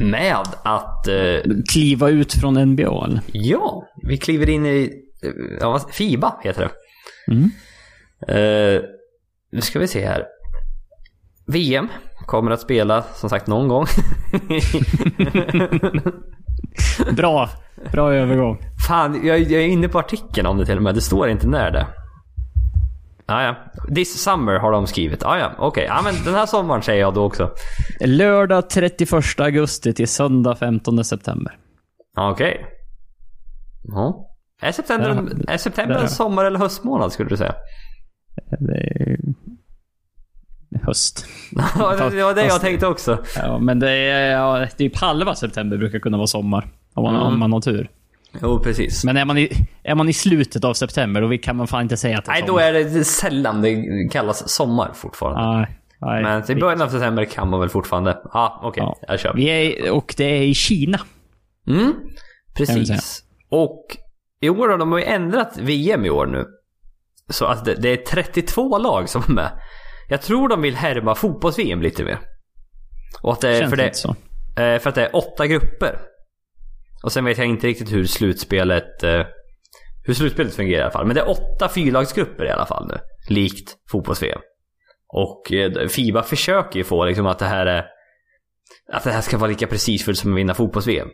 Med att... Eh, Kliva ut från NBA eller? ja, vi kliver in i... eh, Ja, Fiba heter det. Mm. Eh, nu ska vi se här. VM kommer att spela som sagt någon gång. *laughs* Bra. Bra övergång. Fan, jag, jag är inne på artikeln om det till och med. Det står inte när det. Ah, ja. This summer har de skrivit. Ah, ja, okej. Ja, men den här sommaren säger jag då också. Lördag 31 augusti till söndag 15 september. Ah, Okej. Ja. Är september, en, är september en sommar eller höstmånad skulle du säga? Det är höst. *laughs* Ja, det var det jag tänkte också. Ja, men det är ja, typ halva september brukar kunna vara sommar. Om man, Mm. om man har tur. Jo, precis. Men är man, i, är man i slutet av september, då kan man fan inte säga att det är Nej, då är det sällan det kallas sommar fortfarande. Nej, nej. Men till början av september kan man väl fortfarande... Ja, okej. Ja. Jag kör. Vi är, och det är i Kina. Mm, precis. Och i år har de har ju ändrat VM i år nu. Så att det, det är 32 lag som är med. Jag tror de vill härma fotbolls-VM lite mer. Och att det, Känns för, det, inte så. eh, för att det är åtta grupper. Och sen vet jag inte riktigt hur slutspelet eh, hur slutspelet fungerar i alla fall. Men det är åtta fyrlagsgrupper i alla fall nu. Likt fotbolls-VM. Och eh, Fiba försöker ju få liksom att det här är att det här ska vara lika prestigefullt som att vinna fotbolls-VM.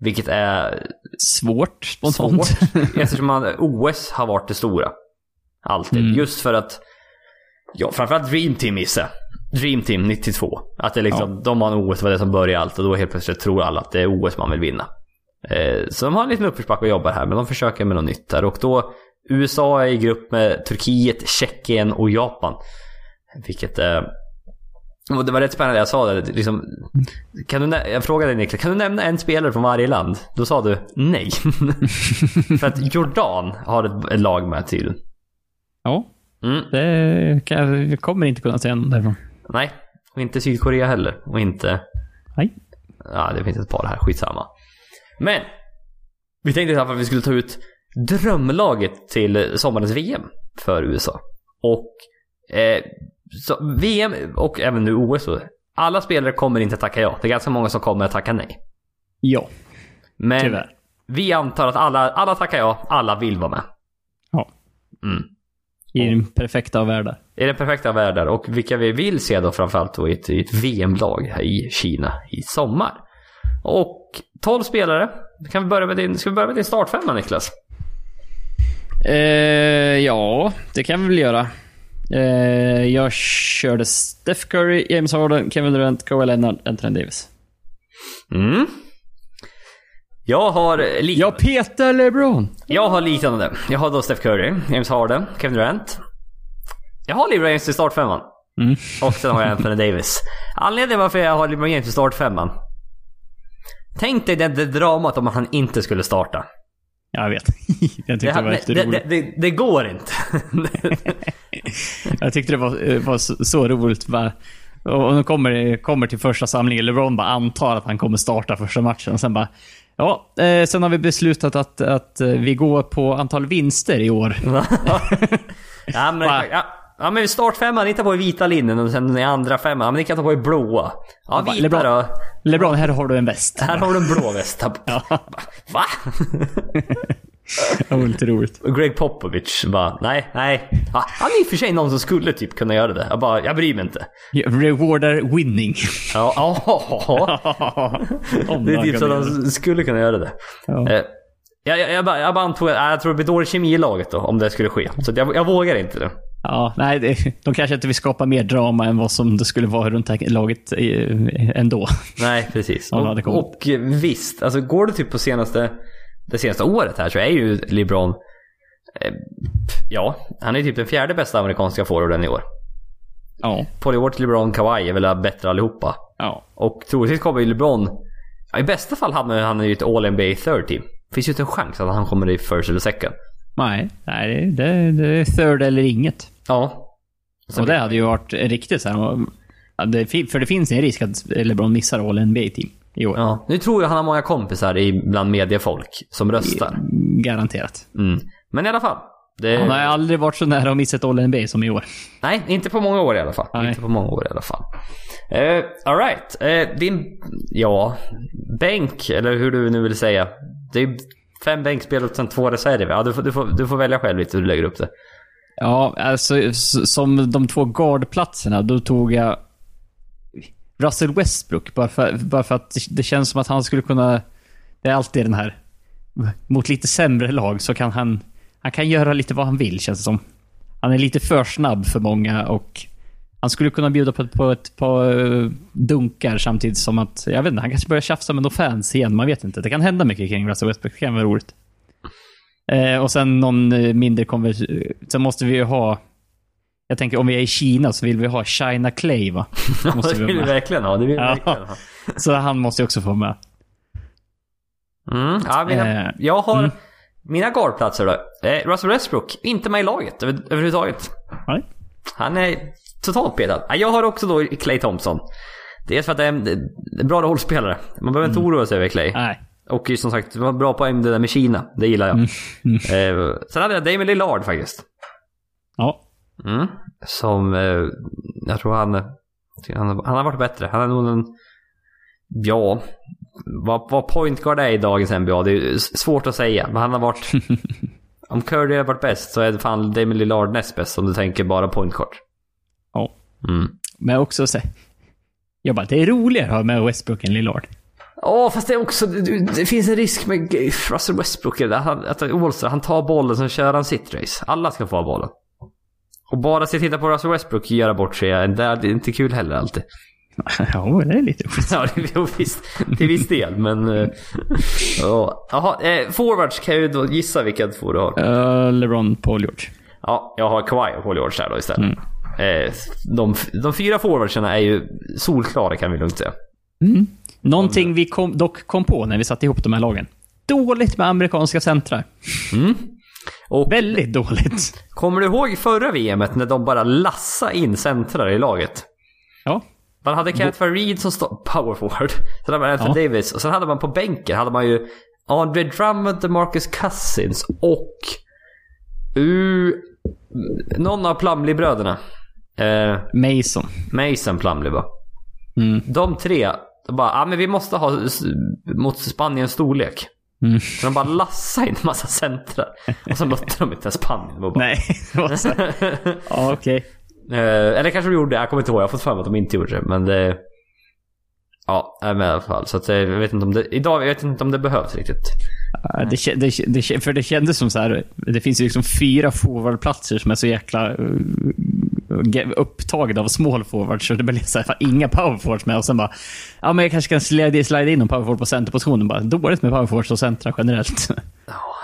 Vilket är Svårt, spontant. svårt *laughs* eftersom man, OS har varit det stora. Alltid. Mm. Just för att, ja framförallt Dream Team missade. Dream Team 92. Att det liksom, de vann OS, var det som började allt och då helt plötsligt tror alla att det är OS man vill vinna. Eh, så de har en liten uppförsbacke och jobbar här, men de försöker med något nytt här. Och då, USA är i grupp med Turkiet, Tjeckien och Japan. Vilket är... Och det var rätt spännande, jag sa det liksom, kan du Jag frågade Niklas, kan du nämna en spelare från varje land? Då sa du nej. *laughs* För att Jordan har ett, lag med tydligen. Ja, Mm. det kan jag, kommer inte kunna säga något därifrån. Nej, och inte Sydkorea heller. Och inte... Nej. Ja, det finns ett par här, skitsamma. Men! Vi tänkte i alla fall att vi skulle ta ut drömlaget till sommarens VM för USA. Och eh, VM och även nu OS då. Alla spelare kommer inte tacka ja. Det är ganska många som kommer att tacka nej. Ja, Men tyvärr. vi antar att alla, alla tackar ja, alla vill vara med. Ja. Mm. I den perfekta av världar. Är den perfekta världen och vilka vi vill se då framförallt då i ett, i ett VM-lag i Kina i sommar. Och 12 spelare. Kan vi börja med din, ska vi börja med din startfemma Niklas? Eh, ja, det kan vi väl göra. Eh, jag körde Steph Curry, James Harden, Kevin Durant, Kawhi Leonard, Anthony Davis. Mm. Jag har lite, Jag petar LeBron! jag har liknande. Jag har då Steph Curry, James Harden, Kevin Durant. Jag har LeBron James i startfemman. Mm. Och sen har jag Anthony Davis. Anledningen varför jag har LeBron James i startfemman. Tänk dig det, det dramat om han inte skulle starta. Jag vet. *laughs* jag tyckte Det, det var det, det, det, det går inte. *laughs* Jag tyckte det var, eh, var så, så roligt. Bara, och nu kommer, kommer till första samlingen. LeBron bara antar att han kommer starta första matchen. Och sen bara... Ja, eh, sen har vi beslutat att, att eh, vi går på antal vinster i år. *laughs* ja, men, ja, ja men startfemman, ni tar på er vita linnen och sen i andra femman, ja, men ni kan ta på er blåa. Ja, vita LeBron- då. LeBron, här har du en väst. Här har du en blå väst. *laughs* Va? Det var lite roligt. Greg Popovich bara, nej, nej. Ja, han är i och för sig någon som skulle typ kunna göra det. Jag bara, jag bryr mig inte. Rewardar winning. Ja, *laughs* ja. Det är typ så de skulle kunna göra det. Ja. Eh, Jag, jag, jag, bara, jag bara antog, jag tror det blir dålig kemi i laget då, om det skulle ske. Så att jag, jag vågar inte det. Ja, nej, det, de kanske inte vill skapa mer drama än vad som det skulle vara runt det här laget ändå. Nej, precis. Och, och eh, visst, alltså går det typ på senaste, det senaste året här så är ju LeBron eh, ja, han är typ den fjärde bästa amerikanska forwarden i år. Ja. Paul George, LeBron, Kawhi är väl bättre allihopa. Ja. Och troligtvis kommer ju LeBron... Ja, I bästa fall hamnar han i ett All-NBA third team. Finns ju inte en chans att han kommer i first eller second. Nej, nej det, det, är third eller inget. Ja. Och det hade ju varit riktigt så här. För det finns en risk att LeBron missar All NBA-team i år. Ja. Nu tror jag han har många kompisar i- bland mediefolk som röstar. Garanterat. Mm. Men i alla fall. Det... Han har aldrig varit så nära att missa ett All NBA som i år. Nej, inte på många år i alla fall. Nej. Inte på många år i alla fall. Uh, Alright. Uh, din... Ja... Bänk, eller hur du nu vill säga. Det är fem bänkspel och sen två reserver. Ja, du får, du, får, du får välja själv lite hur du lägger upp det. Ja, alltså som de två guardplatserna, då tog jag Russell Westbrook. Bara för, bara för att det känns som att han skulle kunna... Det är alltid den här... Mot lite sämre lag så kan han... Han kan göra lite vad han vill, känns det som. Han är lite för snabb för många och... Han skulle kunna bjuda på, på ett par eh, dunkar samtidigt som att... Jag vet inte, han kanske börjar tjafsa med några fans igen. Man vet inte. Det kan hända mycket kring Russell Westbrook. Det kan vara roligt. Eh, och sen någon eh, mindre konvers... Sen måste vi ju ha... Jag tänker om vi är i Kina så vill vi ha China Clay va? *laughs* Måste det vi vill vi verkligen ha. Det vill vi Ja. verkligen ha. *laughs* Så han måste ju också få med. Mm, ja, mina, Eh, jag har mm. mina guardplatser då. Eh, Russell Westbrook, inte med i laget över, överhuvudtaget. Nej. Han är totalt petad. Ja, Jag har också då Clay Thompson. Dels för att det är en, bra rollspelare. Man behöver inte oroa sig över Clay. Nej. Och som sagt, det var bra poäng det där med Kina. Det gillar jag. Mm. *laughs* Eh, sen hade jag Damien Lillard faktiskt. Ja. Mm. Som, eh, jag tror han, han, han har varit bättre. Han är nog en, ja, vad, vad point guard är i dagens NBA, det är svårt att säga. Men han har varit, *laughs* om Curry har varit bäst så är det fan Damien Lillard näst bäst om du tänker bara point guard. Mm. Men också så... Jag bara, det är roligare att ha med Westbrook än Lillard. Ja, fast det är också, det, det finns en risk med Russell Westbrook. Där han, att Wallster, han tar bollen, sen kör han sitt race. Alla ska få ha bollen. Och bara se titta på Russell Westbrook göra bort sig, det är inte kul heller alltid. *laughs* *laughs* ja, det är lite roligt. Ja, det är visst. Till viss del, men... eh, *laughs* ja. Jaha, eh, forwards kan jag ju då gissa vilka två du har. Uh, LeBron, Paul George. Ja, jag har Kawhi och Paul George här då istället. Eh, de, de fyra forwardsarna är ju solklara kan vi lugnt säga. Mm. Någonting vi kom, dock kom på när vi satte ihop de här lagen. Dåligt med amerikanska centrar. Mm. Och Väldigt dåligt. kommer du ihåg förra VMet när de bara lassade in centrar i laget? Ja. Man hade Kenneth Farid som stod power forward. Sen hade man Anthony Ja. Davis. Och sen hade man på bänken hade man ju Andre Drummond, DeMarcus Cousins och... Uh, någon av Plumlee-bröderna. Eh, Mason. Mason Plumlee va? Mm. De tre, de bara, ah, men vi måste ha mot Spaniens storlek. Mm. Så de bara lassade in en massa centrar. Och så mötte de inte Spanien. De bara, Nej, det var så. *laughs* Ja, okej. Eh, eller kanske de gjorde det, jag kommer inte ihåg. Jag har fått för mig att de inte gjorde det. Men det... Ja, men i alla fall. Så att, eh, jag vet inte om det... Idag vet jag inte om det behövs riktigt. Ja, Det, det, det, för det kändes som så här. Det finns ju liksom fyra forwardplatser som är så jäkla ge- upptagna av small forwards. Så det blir så här, inga power forwards med. Och sen bara, ja men jag kanske kan slida in någon power forward på centerpositionen. Bara, dåligt med power forwards och centra generellt.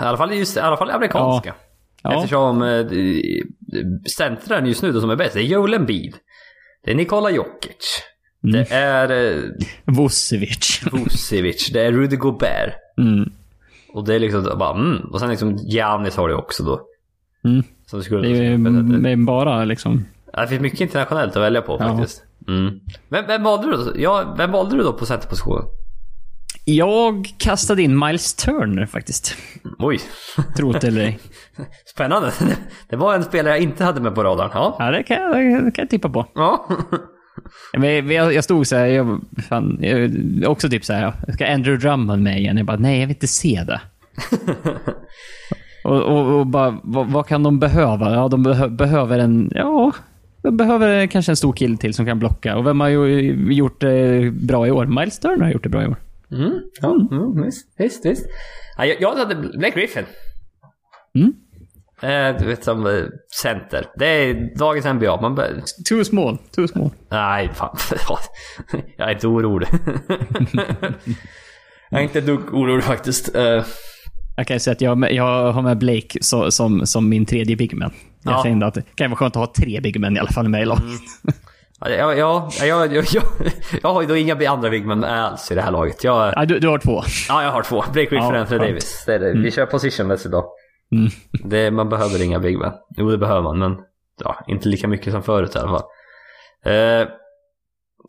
I alla fall just i alla fall amerikanska. Ja. Eftersom eh, centraren just nu då som är bäst, det är Joel Embiid. Det är Nikola Jokic. Det är eh, Vucevic. Vucevic. det är Rudy Gobert. Mm. Och det är liksom bara mm. Och sen liksom Giannis har det också då. Mm. Som skulle, Det är ju bara liksom... Det finns mycket internationellt att välja på faktiskt. Mm. Vem, vem, valde du då? Ja, vem valde du då på centerpositionen? Jag kastade in Miles Turner faktiskt. Oj, Tro det eller ej. *laughs* spännande. *laughs* Det var en spelare jag inte hade med på radarn. Ja. Ja, det kan, jag- det kan jag tippa på. ja. *laughs* Men jag, jag stod så här, jag, fan, jag, också typ så här, ska Andrew Drummond med igen? Jag bara, nej jag vill inte se det. och, och, och bara, vad, vad kan de behöva? Ja, de behö, behöver en, ja, behöver kanske en stor kille till som kan blocka. Och vem har ju gjort det bra i år? Miles Turner har gjort det bra i år. Mm. ja mm, visst, visst, visst. Ja, jag, jag hade Blake Griffin. Mm. Eh, du vet som eh, center. Det är dagens NBA. Man bör... Too small, too small. Nej, fan. *laughs* jag är inte orolig. *laughs* jag är inte ett dugg orolig faktiskt. Eh, Jag kan säga att jag, jag har med Blake så, som, som min tredje bigman. Jag Ja. kände att det kan vara skönt att ha tre bigmen i alla fall med i laget. Ja, ja, ja, jag, jag, jag, jag har ju då inga andra bigmen alls i det här laget. Jag, Ja, du, du har två. ja, jag har två. Blake Griffin Ja, och Anthony. Davis. Det det. Vi kör positionless idag. Mm. Det, man behöver inga bigmen. Jo, det behöver man, men ja, inte lika mycket som förut i alla fall. Eh,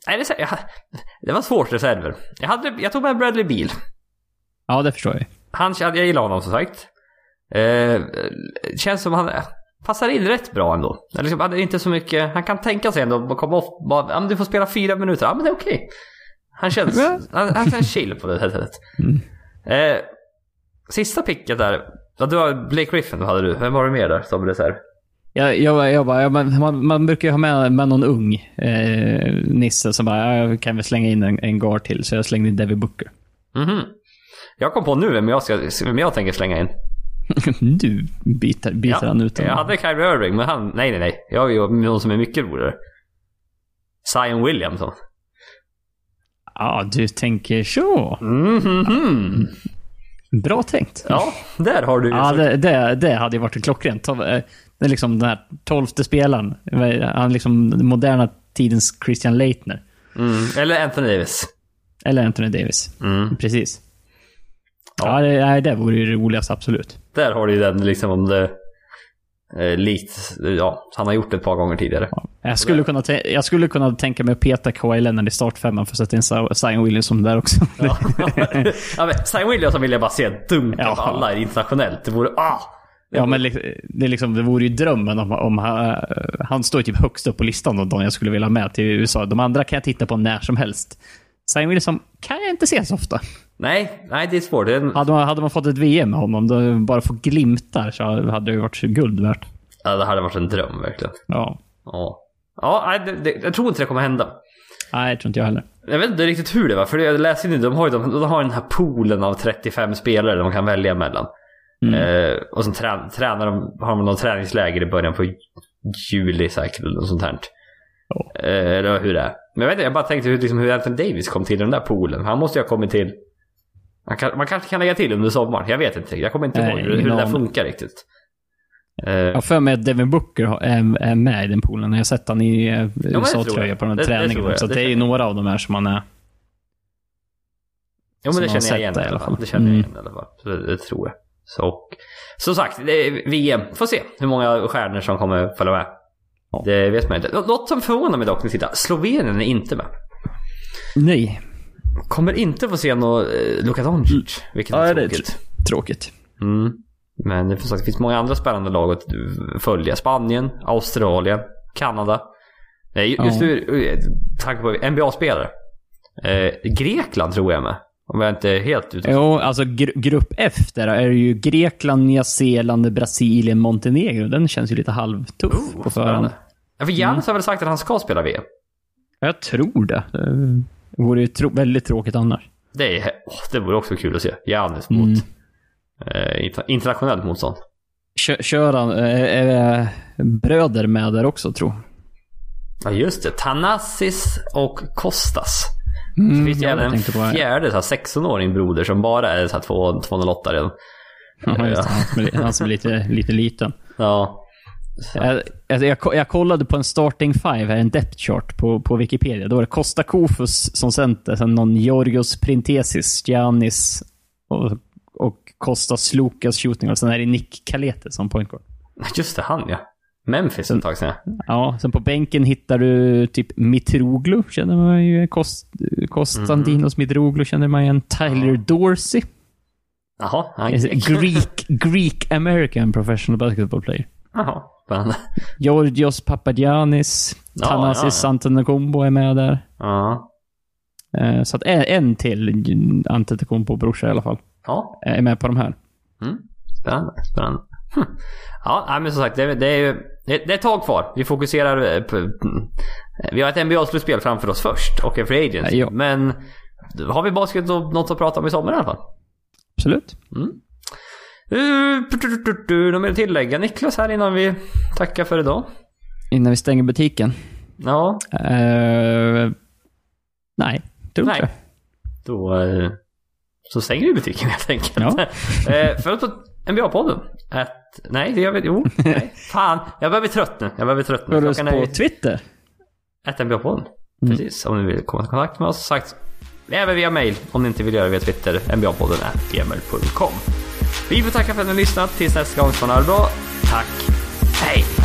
nej, det, jag, det var svårt reserver. Jag, hade, jag tog med Bradley Beal. Ja, det förstår jag. Han, jag gillar honom som sagt. Eh, känns som han passar in rätt bra ändå. Liksom, han, är inte så mycket, han kan tänka sig ändå att komma off, bara, ja, men du får spela fyra minuter, ja men det är okej. Han känns, Ja. han, han känns chill på det sättet. Mm. Eh, sista picket där, ja, du har Blake Griffin hade du, vem var det mer där som reserv? Jag, jag, jag bara, ja, men man, man brukar ju ha med, med någon ung eh, nisse som bara, ja, jag kan väl slänga in en, en guard till. Så jag slängde in Devin Booker. Mhm. Jag kom på nu vem jag, ska, vem jag tänker slänga in. *laughs* du byter, byter han ut jag honom. hade Kyrie Irving, men han, nej nej nej. Jag har ju någon som är mycket roligare. Zion Williamson. Ja, du tänker så. Mhm. Bra tänkt. Ja, där har du ju Ja, så- det, det, det hade ju varit klockrent. Eh, Det är liksom den här tolfte spelaren. Han är liksom den moderna tidens Christian Leitner. mm. Eller Anthony Davis. Eller Anthony Davis. Mm. Precis. Ja. Ja, det, nej, det vore ju roligast, absolut. Där har du ju den liksom om det... Eh, likt, ja, han har gjort det ett par gånger tidigare. Jag skulle, kunna jag skulle kunna tänka mig att peta Kawhi Leonard i startfemman för att sätta in Zion Williamson där också. Ja. *laughs* ja, men Zion Williamson vill jag bara se dunka Ja. alla internationellt. Det vore... Ah! Ja, men det, är liksom, det vore ju drömmen om, om han, han står typ högst upp på listan av de jag skulle vilja ha med till USA. De andra kan jag titta på när som helst. Zion Williamson kan jag inte se så ofta. Nej, nej det är svårt. Hade man, hade man fått ett VM med honom, då bara få glimtar, så hade det varit guld värt. Ja, det hade varit en dröm verkligen. Ja. Ja. Ja, nej, det, det, jag tror inte det kommer hända. Nej, det tror inte jag heller. Jag vet inte riktigt hur det var, för jag läste nu, de har ju de, de har den här poolen av 35 spelare de kan välja mellan. Mm. Eh, och så trä, tränar de, har de något träningsläger i början på juli säkert, eller något sånt här. Ja. Eh, eller hur det är. Men jag vet inte, jag bara tänkte hur, liksom, hur Anthony Davis kom till den där poolen. Han måste ju ha kommit till... Man, kan, man kanske kan lägga till under sommaren, jag vet inte. Jag kommer inte ihåg hur, hur det där funkar riktigt. Eh, Jag har för mig att Devin Booker är, med i den poolen. Jag har sett han i eh, det USA-tröja på den Det- här det träningen. jag. Så Det det är ju några av de här som han är. Jo men det man känner jag igen sett i det alla fall. Det känner Mm. jag igen i alla fall. Det, det tror jag. Så, och, som sagt, det VM. Får se hur många stjärnor som kommer följa med. Ja. Det vet man inte. Nå- Något som förvånar mig dock tittar. Slovenien är inte med. Nej. Kommer inte få se någon eh, Luka Doncic. Vilket Ja, är det är tråkigt. Tråkigt. Mm. Men det, finns, det finns många andra spännande lag att följa. Spanien, Australien, Kanada. Nej, just Ja. nu, eh, tanke på NBA-spelare. Eh, Grekland tror jag med. Om jag inte är helt ute. Jo, alltså gr grupp F där är det ju Grekland, Nya Zeeland, Brasilien, Montenegro. Den känns ju lite halvtuff Oh, på förhand. Ja, för Giannis Mm. har väl sagt att han ska spela VM. Jag tror det. Det vore ju tro väldigt tråkigt annars. Det, är, åh, det vore också kul att se. Mm. mot eh, inter- internationellt motstånd. Kö kör han, är, är bröder med där också, tror. Ja just det. Tanassis och Kostas. Mm, Det finns ju även en fjärde så här, 16-åring broder som bara är så här, två- 208 redan. Ja, just det. Han som är, *laughs* han som är lite, lite liten. Ja. Jag, jag, jag, jag kollade på en starting five, här, en depth chart på, på Wikipedia. Då var det Costa Kofus som center, sen någon Georgios Printesis, Giannis och, och Kostas Lukas shooting och sen är det Nick Kalete som point guard. Just det, han ja. Memphis ett tag sedan. Ja, sen på bänken hittar du typ Mitroglou, känner man ju. Kost, Konstantinos Mitroglou känner man igen. Tyler Dorsey. Jaha. Han... Greek, Greek American professional basketball player. Jaha. Spännande. *laughs* Georgios Papagiannis. Ja, Thanasis ja, ja. Antetokounmpo är med där. Ja. Eh, Så att en, till Antetokounmpo-brorsa i alla fall Ja. är med på de här. Mm. Spännande. Spännande. Hm. Ja, men som sagt, det, det är ju det, det är ett tag kvar. Vi fokuserar eh, på... Vi har ett NBA-slutspel framför oss först och en free agency. Ja. Men har vi basket och något att prata om i sommar i alla fall. Absolut. Mm. Något mer att tillägga Niklas här innan vi tackar för idag? Innan vi stänger butiken. Ja, Uh, nej, tror inte det. då... så stänger vi butiken helt enkelt. Ja. uh, Följ oss på NBA-podden. Nej, det gör vi Jo, nej. Fan, jag börjar bli trött nu. Jag börjar bli trött nu. Följ oss är på Twitter. ett NBA-podden. Precis, om ni vill komma i kontakt med oss. Sagt, även via mail om ni inte vill göra det via Twitter. NBA-podden gmail.com. Vi får tacka för att ni har lyssnat. Tills nästa gång så ha det bra. Tack. Hej!